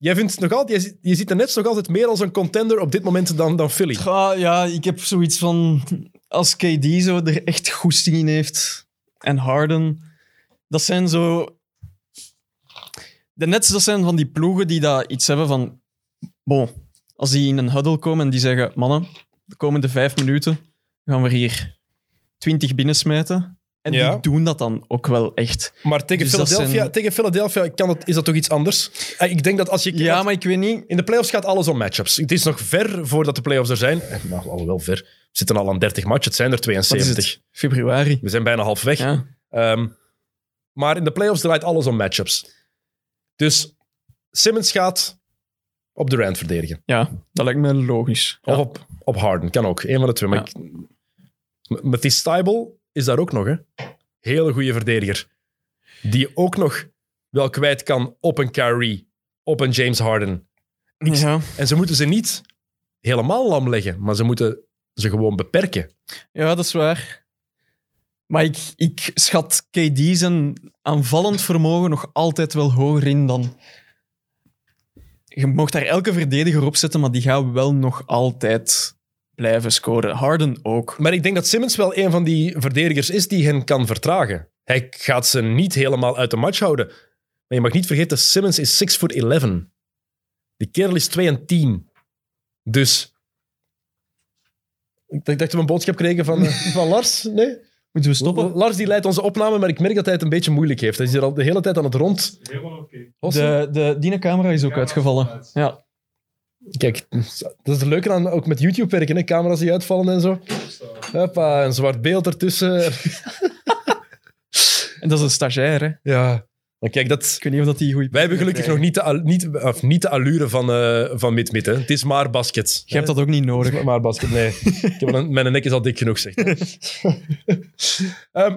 Jij vindt nog altijd... Je, je ziet de Nets nog altijd meer als een contender op dit moment dan, dan Philly. Ja, ja, ik heb zoiets van... Als KD zo er echt goesting in heeft en Harden, dat zijn zo... De Nets, dat zijn van die ploegen die dat iets hebben van... Bon, als die in een huddle komen en die zeggen... Mannen, de komende vijf minuten gaan we hier twintig binnensmijten. En Ja. die doen dat dan ook wel echt. Maar tegen Dus Philadelphia, zijn- tegen Philadelphia kan het, is dat toch iets anders? Eh, Ik denk dat als je... Ja, maar ik weet niet... In de playoffs gaat alles om matchups. Het is nog ver voordat de playoffs er zijn. Nou, alhoewel ver. We zitten al aan 30 matchen. Het zijn er Wat is 72. het? Februari. We zijn bijna halfweg. Ja. Ehm, maar in de playoffs draait alles om matchups. Dus Simmons gaat op Durant verdedigen. ja, dat lijkt me logisch. Ja. Of op, op Harden. Kan ook. Eén van de twee. Maar Ja. ik- M- Matisse Stybel is daar ook nog. Hè? Hele goede verdediger. Die ook nog wel kwijt kan op een Kyrie. Op een James Harden. ja. En ze moeten ze niet helemaal lam leggen. Maar ze moeten ze gewoon beperken. Ja, dat is waar. Maar ik, ik schat KD zijn aanvallend vermogen nog altijd wel hoger in dan... Je mocht daar elke verdediger op zetten, maar die gaan wel nog altijd blijven scoren. Harden ook. Maar ik denk dat Simmons wel een van die verdedigers is die hen kan vertragen. Hij gaat ze niet helemaal uit de match houden. Maar je mag niet vergeten, Simmons is 6 foot 11. Die kerel is 2 en 10. Dus... Ik dacht dat we een boodschap kregen van, eh, van Lars. Nee? Moeten we stoppen? Lars die leidt onze opname, maar ik merk dat hij het een beetje moeilijk heeft. Hij is hier al de hele tijd aan het rond. De, de Dine-camera is ook uitgevallen. Ja. Kijk, dat is het leuke aan ook met YouTube werken, hè? camera's die uitvallen en zo. Hoppa, een zwart beeld ertussen. En dat is een stagiair, hè. Ja. Maar kijk, dat, Ik weet niet of dat die goed. wij hebben gelukkig nog niet de, al- niet, of niet de allure van, eh van mid-mid. hè. Het is maar basket. Je hebt dat ook niet Het nodig. is maar basket, nee. Ik heb een, mijn nek is al dik genoeg, zeg. Ehm,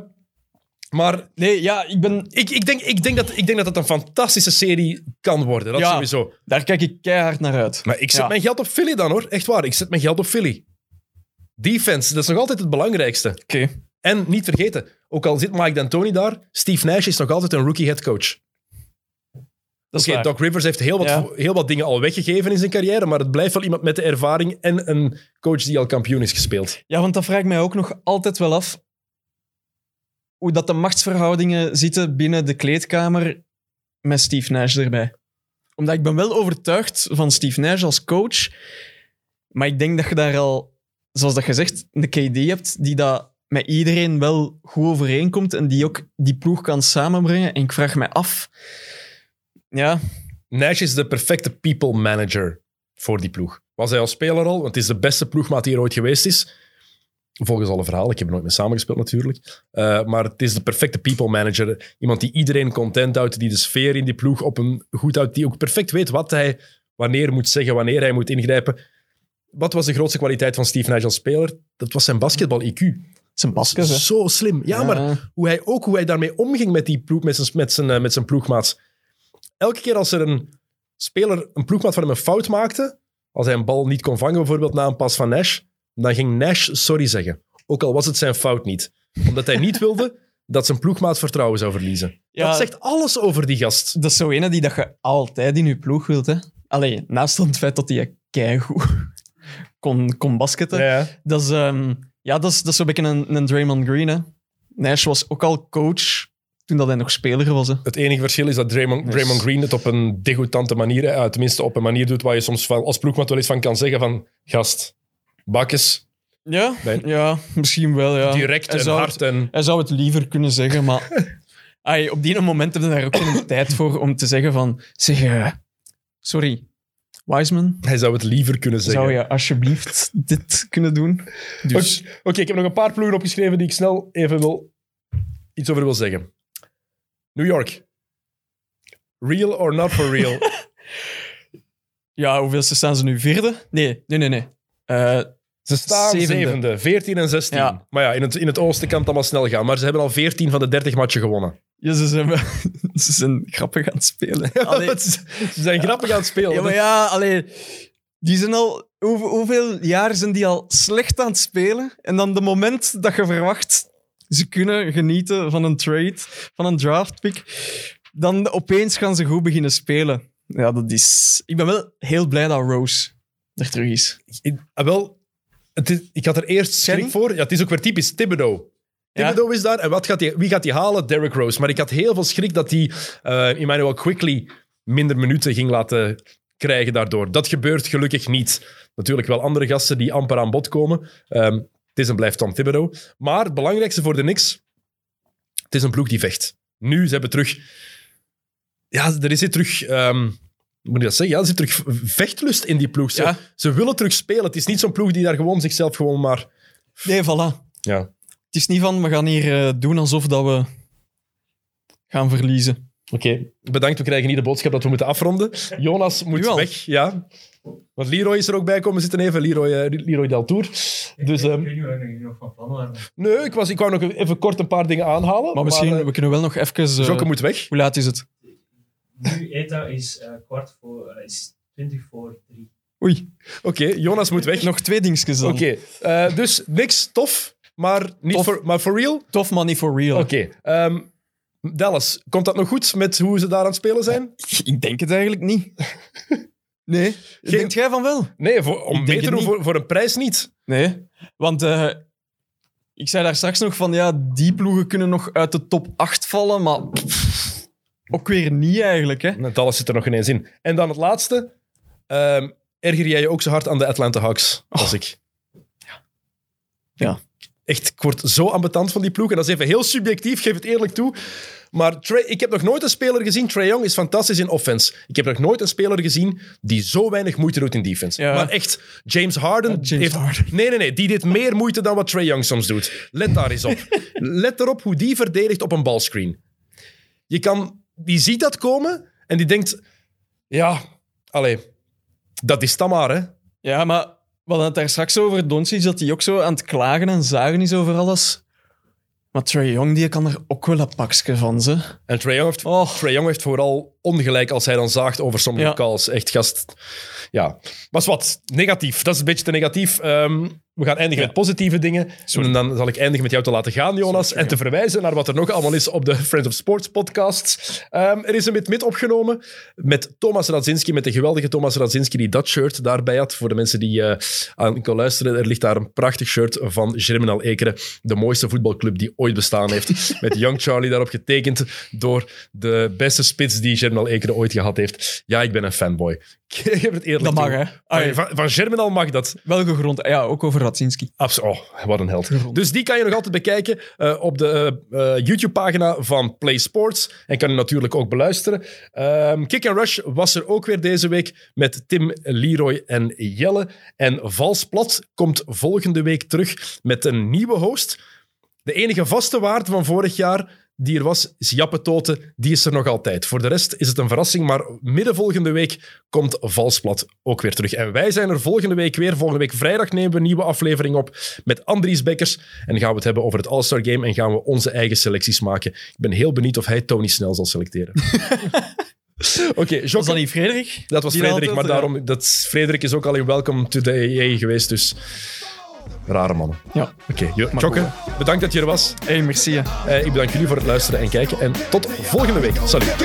maar Nee, ja, ik ben... ik, ik, denk, ik, denk dat, ik denk dat het een fantastische serie kan worden. Dat Ja. sowieso. Daar kijk ik keihard naar uit. Maar ik zet Ja. mijn geld op Philly dan, hoor. Echt waar. Ik zet mijn geld op Philly. Defense, dat is nog altijd het belangrijkste. Oké. En niet vergeten, ook al zit Mike D'Antoni daar, Steve Nash is nog altijd een rookie headcoach. Dat is Oké. Doc Rivers heeft heel wat, Ja. heel wat dingen al weggegeven in zijn carrière, maar het blijft wel iemand met de ervaring en een coach die al kampioen is gespeeld. Ja, want dat vraag ik mij ook nog altijd wel af. Hoe dat de machtsverhoudingen zitten binnen de kleedkamer met Steve Nash erbij. Omdat ik ben wel overtuigd van Steve Nash als coach. Maar ik denk dat je daar al, zoals dat je zegt, een KD hebt die dat met iedereen wel goed overeenkomt en die ook die ploeg kan samenbrengen. En ik vraag me af... Ja, Nash is de perfecte people manager voor die ploeg. Was hij als speler al, want het is de beste ploegmaat die er ooit geweest is. Volgens alle verhalen, ik heb er nooit mee samengespeeld natuurlijk. Uh, maar het is de perfecte people manager. Iemand die iedereen content houdt, die de sfeer in die ploeg op een goed houdt, die ook perfect weet wat hij wanneer moet zeggen, wanneer hij moet ingrijpen. Wat was de grootste kwaliteit van Steve Nash als speler? Dat was zijn basketbal-IQ. zijn basket, hè. Zo slim. Ja, maar hoe hij ook hoe hij daarmee omging met, die ploeg, met, zijn, met, zijn, uh, met zijn ploegmaats. Elke keer als er een speler, een ploegmaat van hem een fout maakte, als hij een bal niet kon vangen, bijvoorbeeld na een pas van Nash, dan ging Nash sorry zeggen. Ook al was het zijn fout niet. Omdat hij niet wilde dat zijn ploegmaat vertrouwen zou verliezen. Ja. Dat zegt alles over die gast. Dat is zo ene die dat je altijd in je ploeg wilt. Hè? Allee, naast het feit dat hij keigoed kon, kon basketten. Ja. Dat is, ehm, ja, dat is, dat is zo'n beetje een, een Draymond Green. Hè? Nash was ook al coach toen dat hij nog speler was. Hè? Het enige verschil is dat Draymond, Dus- Draymond Green het op een degoutante manier, tenminste op een manier doet waar je soms van, als ploegmaat wel eens van kan zeggen van, gast, bakkes, Ja, Bij- ja misschien wel. Ja. direct hij en hard. Het, En, hij zou het liever kunnen zeggen, maar ai, op die moment heb je daar ook geen tijd voor om te zeggen van... Zeg, eh, sorry, Wiseman, hij zou het liever kunnen zeggen. zou je alsjeblieft dit kunnen doen? Dus... Oké, ik heb nog een paar ploegen opgeschreven die ik snel even wil, iets over wil zeggen. New York. Real or not for real? Ja, hoeveelste staan ze nu? Vierde? Nee, nee, nee. nee. Eh, Ze staan Zevende. zevende, 14 en 16. Ja. Maar ja, in het, in het oosten kan het allemaal snel gaan. Maar ze hebben al 14 van de 30 matchen gewonnen. Ja, ze, zijn, ze zijn grappig aan het spelen. Allee, ze zijn grappig aan het spelen. ja, maar ja, allee, die zijn al... Hoe, hoeveel jaar zijn die al slecht aan het spelen? En dan de moment dat je verwacht, ze kunnen genieten van een trade, van een draftpick, dan opeens gaan ze goed beginnen spelen. Ja, dat is... Ik ben wel heel blij dat Rose er terug is. Ik, ah, wel, het is- ik had er eerst schrik voor. Ja, het is ook weer typisch Thibodeau. Ja. Thibodeau is daar. En wat gaat die, wie gaat die halen? Derrick Rose. Maar ik had heel veel schrik dat hij eh Emmanuel Quickly minder minuten ging laten krijgen daardoor. Dat gebeurt gelukkig niet. Natuurlijk wel andere gasten die amper aan bod komen. Ehm, het is en blijft Tom Thibodeau. Maar het belangrijkste voor de Knicks, het is een ploeg die vecht. Nu, ze hebben terug... Ja, er is hier terug... hoe moet je dat zeggen? Ja, er zit terug vechtlust in die ploeg. Ze, Ja. ze willen terug spelen. Het is niet zo'n ploeg die daar gewoon zichzelf gewoon maar... Nee, voilà. Ja, Het is niet van, we gaan hier eh, doen alsof dat we gaan verliezen. Oké, bedankt. We krijgen hier de boodschap dat we moeten afronden. Jonas moet weg, ja. Want Leroy is er ook bij komen zitten even. Leroy, eh, Leroy Deltour. Dus, ehm, Ik weet niet waar je nog van plan waren. nee, ik, was, ik wou nog even kort een paar dingen aanhalen. Maar misschien, eh, we kunnen wel nog even... eh, Jokke moet weg. hoe laat is het? Nu, ETA is eh, kwart voor, is 20 voor 3. Oei, Oké, Jonas moet weg. nog twee dingetjes dan. Oké, eh, dus niks tof, maar niet Tof. voor maar for real. Tof money for real. Oké, ehm, Dallas, komt dat nog goed met hoe ze daar aan het spelen zijn? Ik denk het eigenlijk niet. Nee. Denkt jij van wel? Nee, voor, om Ik denk beter het voor, voor een prijs niet. Nee. Want eh, ik zei daar straks nog van, ja, die ploegen kunnen nog uit de top 8 vallen, maar pff, ook weer niet eigenlijk, hè. Dallas zit er nog ineens in. En dan het laatste. Ehm, erger jij je ook zo hard aan de Atlanta Hawks als ik? Ja. Echt, ik word zo ambetant van die ploeg. En dat is even heel subjectief, geef het eerlijk toe. Maar Trae- ik heb nog nooit een speler gezien. Trae Young is fantastisch in offense. Ik heb nog nooit een speler gezien die zo weinig moeite doet in defense. Ja. Maar echt, James Harden. Ja, James heeft, Harden. Nee, nee, nee. Die deed meer moeite dan wat Trae Young soms doet. Let daar eens op. Let erop hoe die verdedigt op een balscreen. Je kan, die ziet dat komen en die denkt: ja, allee, dat is dan maar, hè. Ja, maar hadden het daar straks over Doncic, dat hij ook zo aan het klagen en zagen is over alles. Maar Trae Young, die kan er ook wel een pakje van, ze. En Trae Young heeft, Oh. Trae Young heeft vooral ongelijk als hij dan zaagt over sommige Ja. calls. Echt gast. Ja. Maar is wat, negatief. Dat is een beetje te negatief. Ehm, we gaan eindigen met positieve dingen. En dan zal ik eindigen met jou te laten gaan, Jonas. En te verwijzen naar wat er nog allemaal is op de Friends of Sports podcast. Ehm, er is een mid-mid opgenomen met Thomas Radzinski, met de geweldige Thomas Radzinski die dat shirt daarbij had. Voor de mensen die eh, aan kunnen luisteren, er ligt daar een prachtig shirt van Germinal Ekeren, de mooiste voetbalclub die ooit bestaan heeft. met Young Charlie daarop getekend door de beste spits die Germinal Ekeren ooit gehad heeft. Ja, ik ben een fanboy. Ik geef het eerlijk Dat mag, hè? Van, van, van Germinal mag dat. Wel gegrond. Ja, ook over Radzinski. Abs oh, wat een held. Dus die kan je nog altijd bekijken eh, op de eh, eh, YouTube-pagina van Play Sports. En kan je natuurlijk ook beluisteren. Ehm, Kick and Rush was er ook weer deze week met Tim, Leroy en Jelle. En Vals Plat komt volgende week terug met een nieuwe host. De enige vaste waard van vorig jaar die er was, is Jappe Toten. Die is er nog altijd. Voor de rest is het een verrassing, maar midden volgende week komt Valsplat ook weer terug. En wij zijn er volgende week weer. Volgende week vrijdag nemen we een nieuwe aflevering op met Andries Bekkers. En gaan we het hebben over het All-Star Game en gaan we onze eigen selecties maken. Ik ben heel benieuwd of hij Tony Snel zal selecteren. Oké, Was Jocke- dat niet Frederik? dat was Frederik, maar daarom, dat, Frederik is ook al in Welcome to the EA geweest, dus Rare mannen. Ja. Oké, Jokke, bedankt dat je er was. Hey, merci. Eh, ik bedank jullie voor het luisteren en kijken. En tot volgende week. Salut.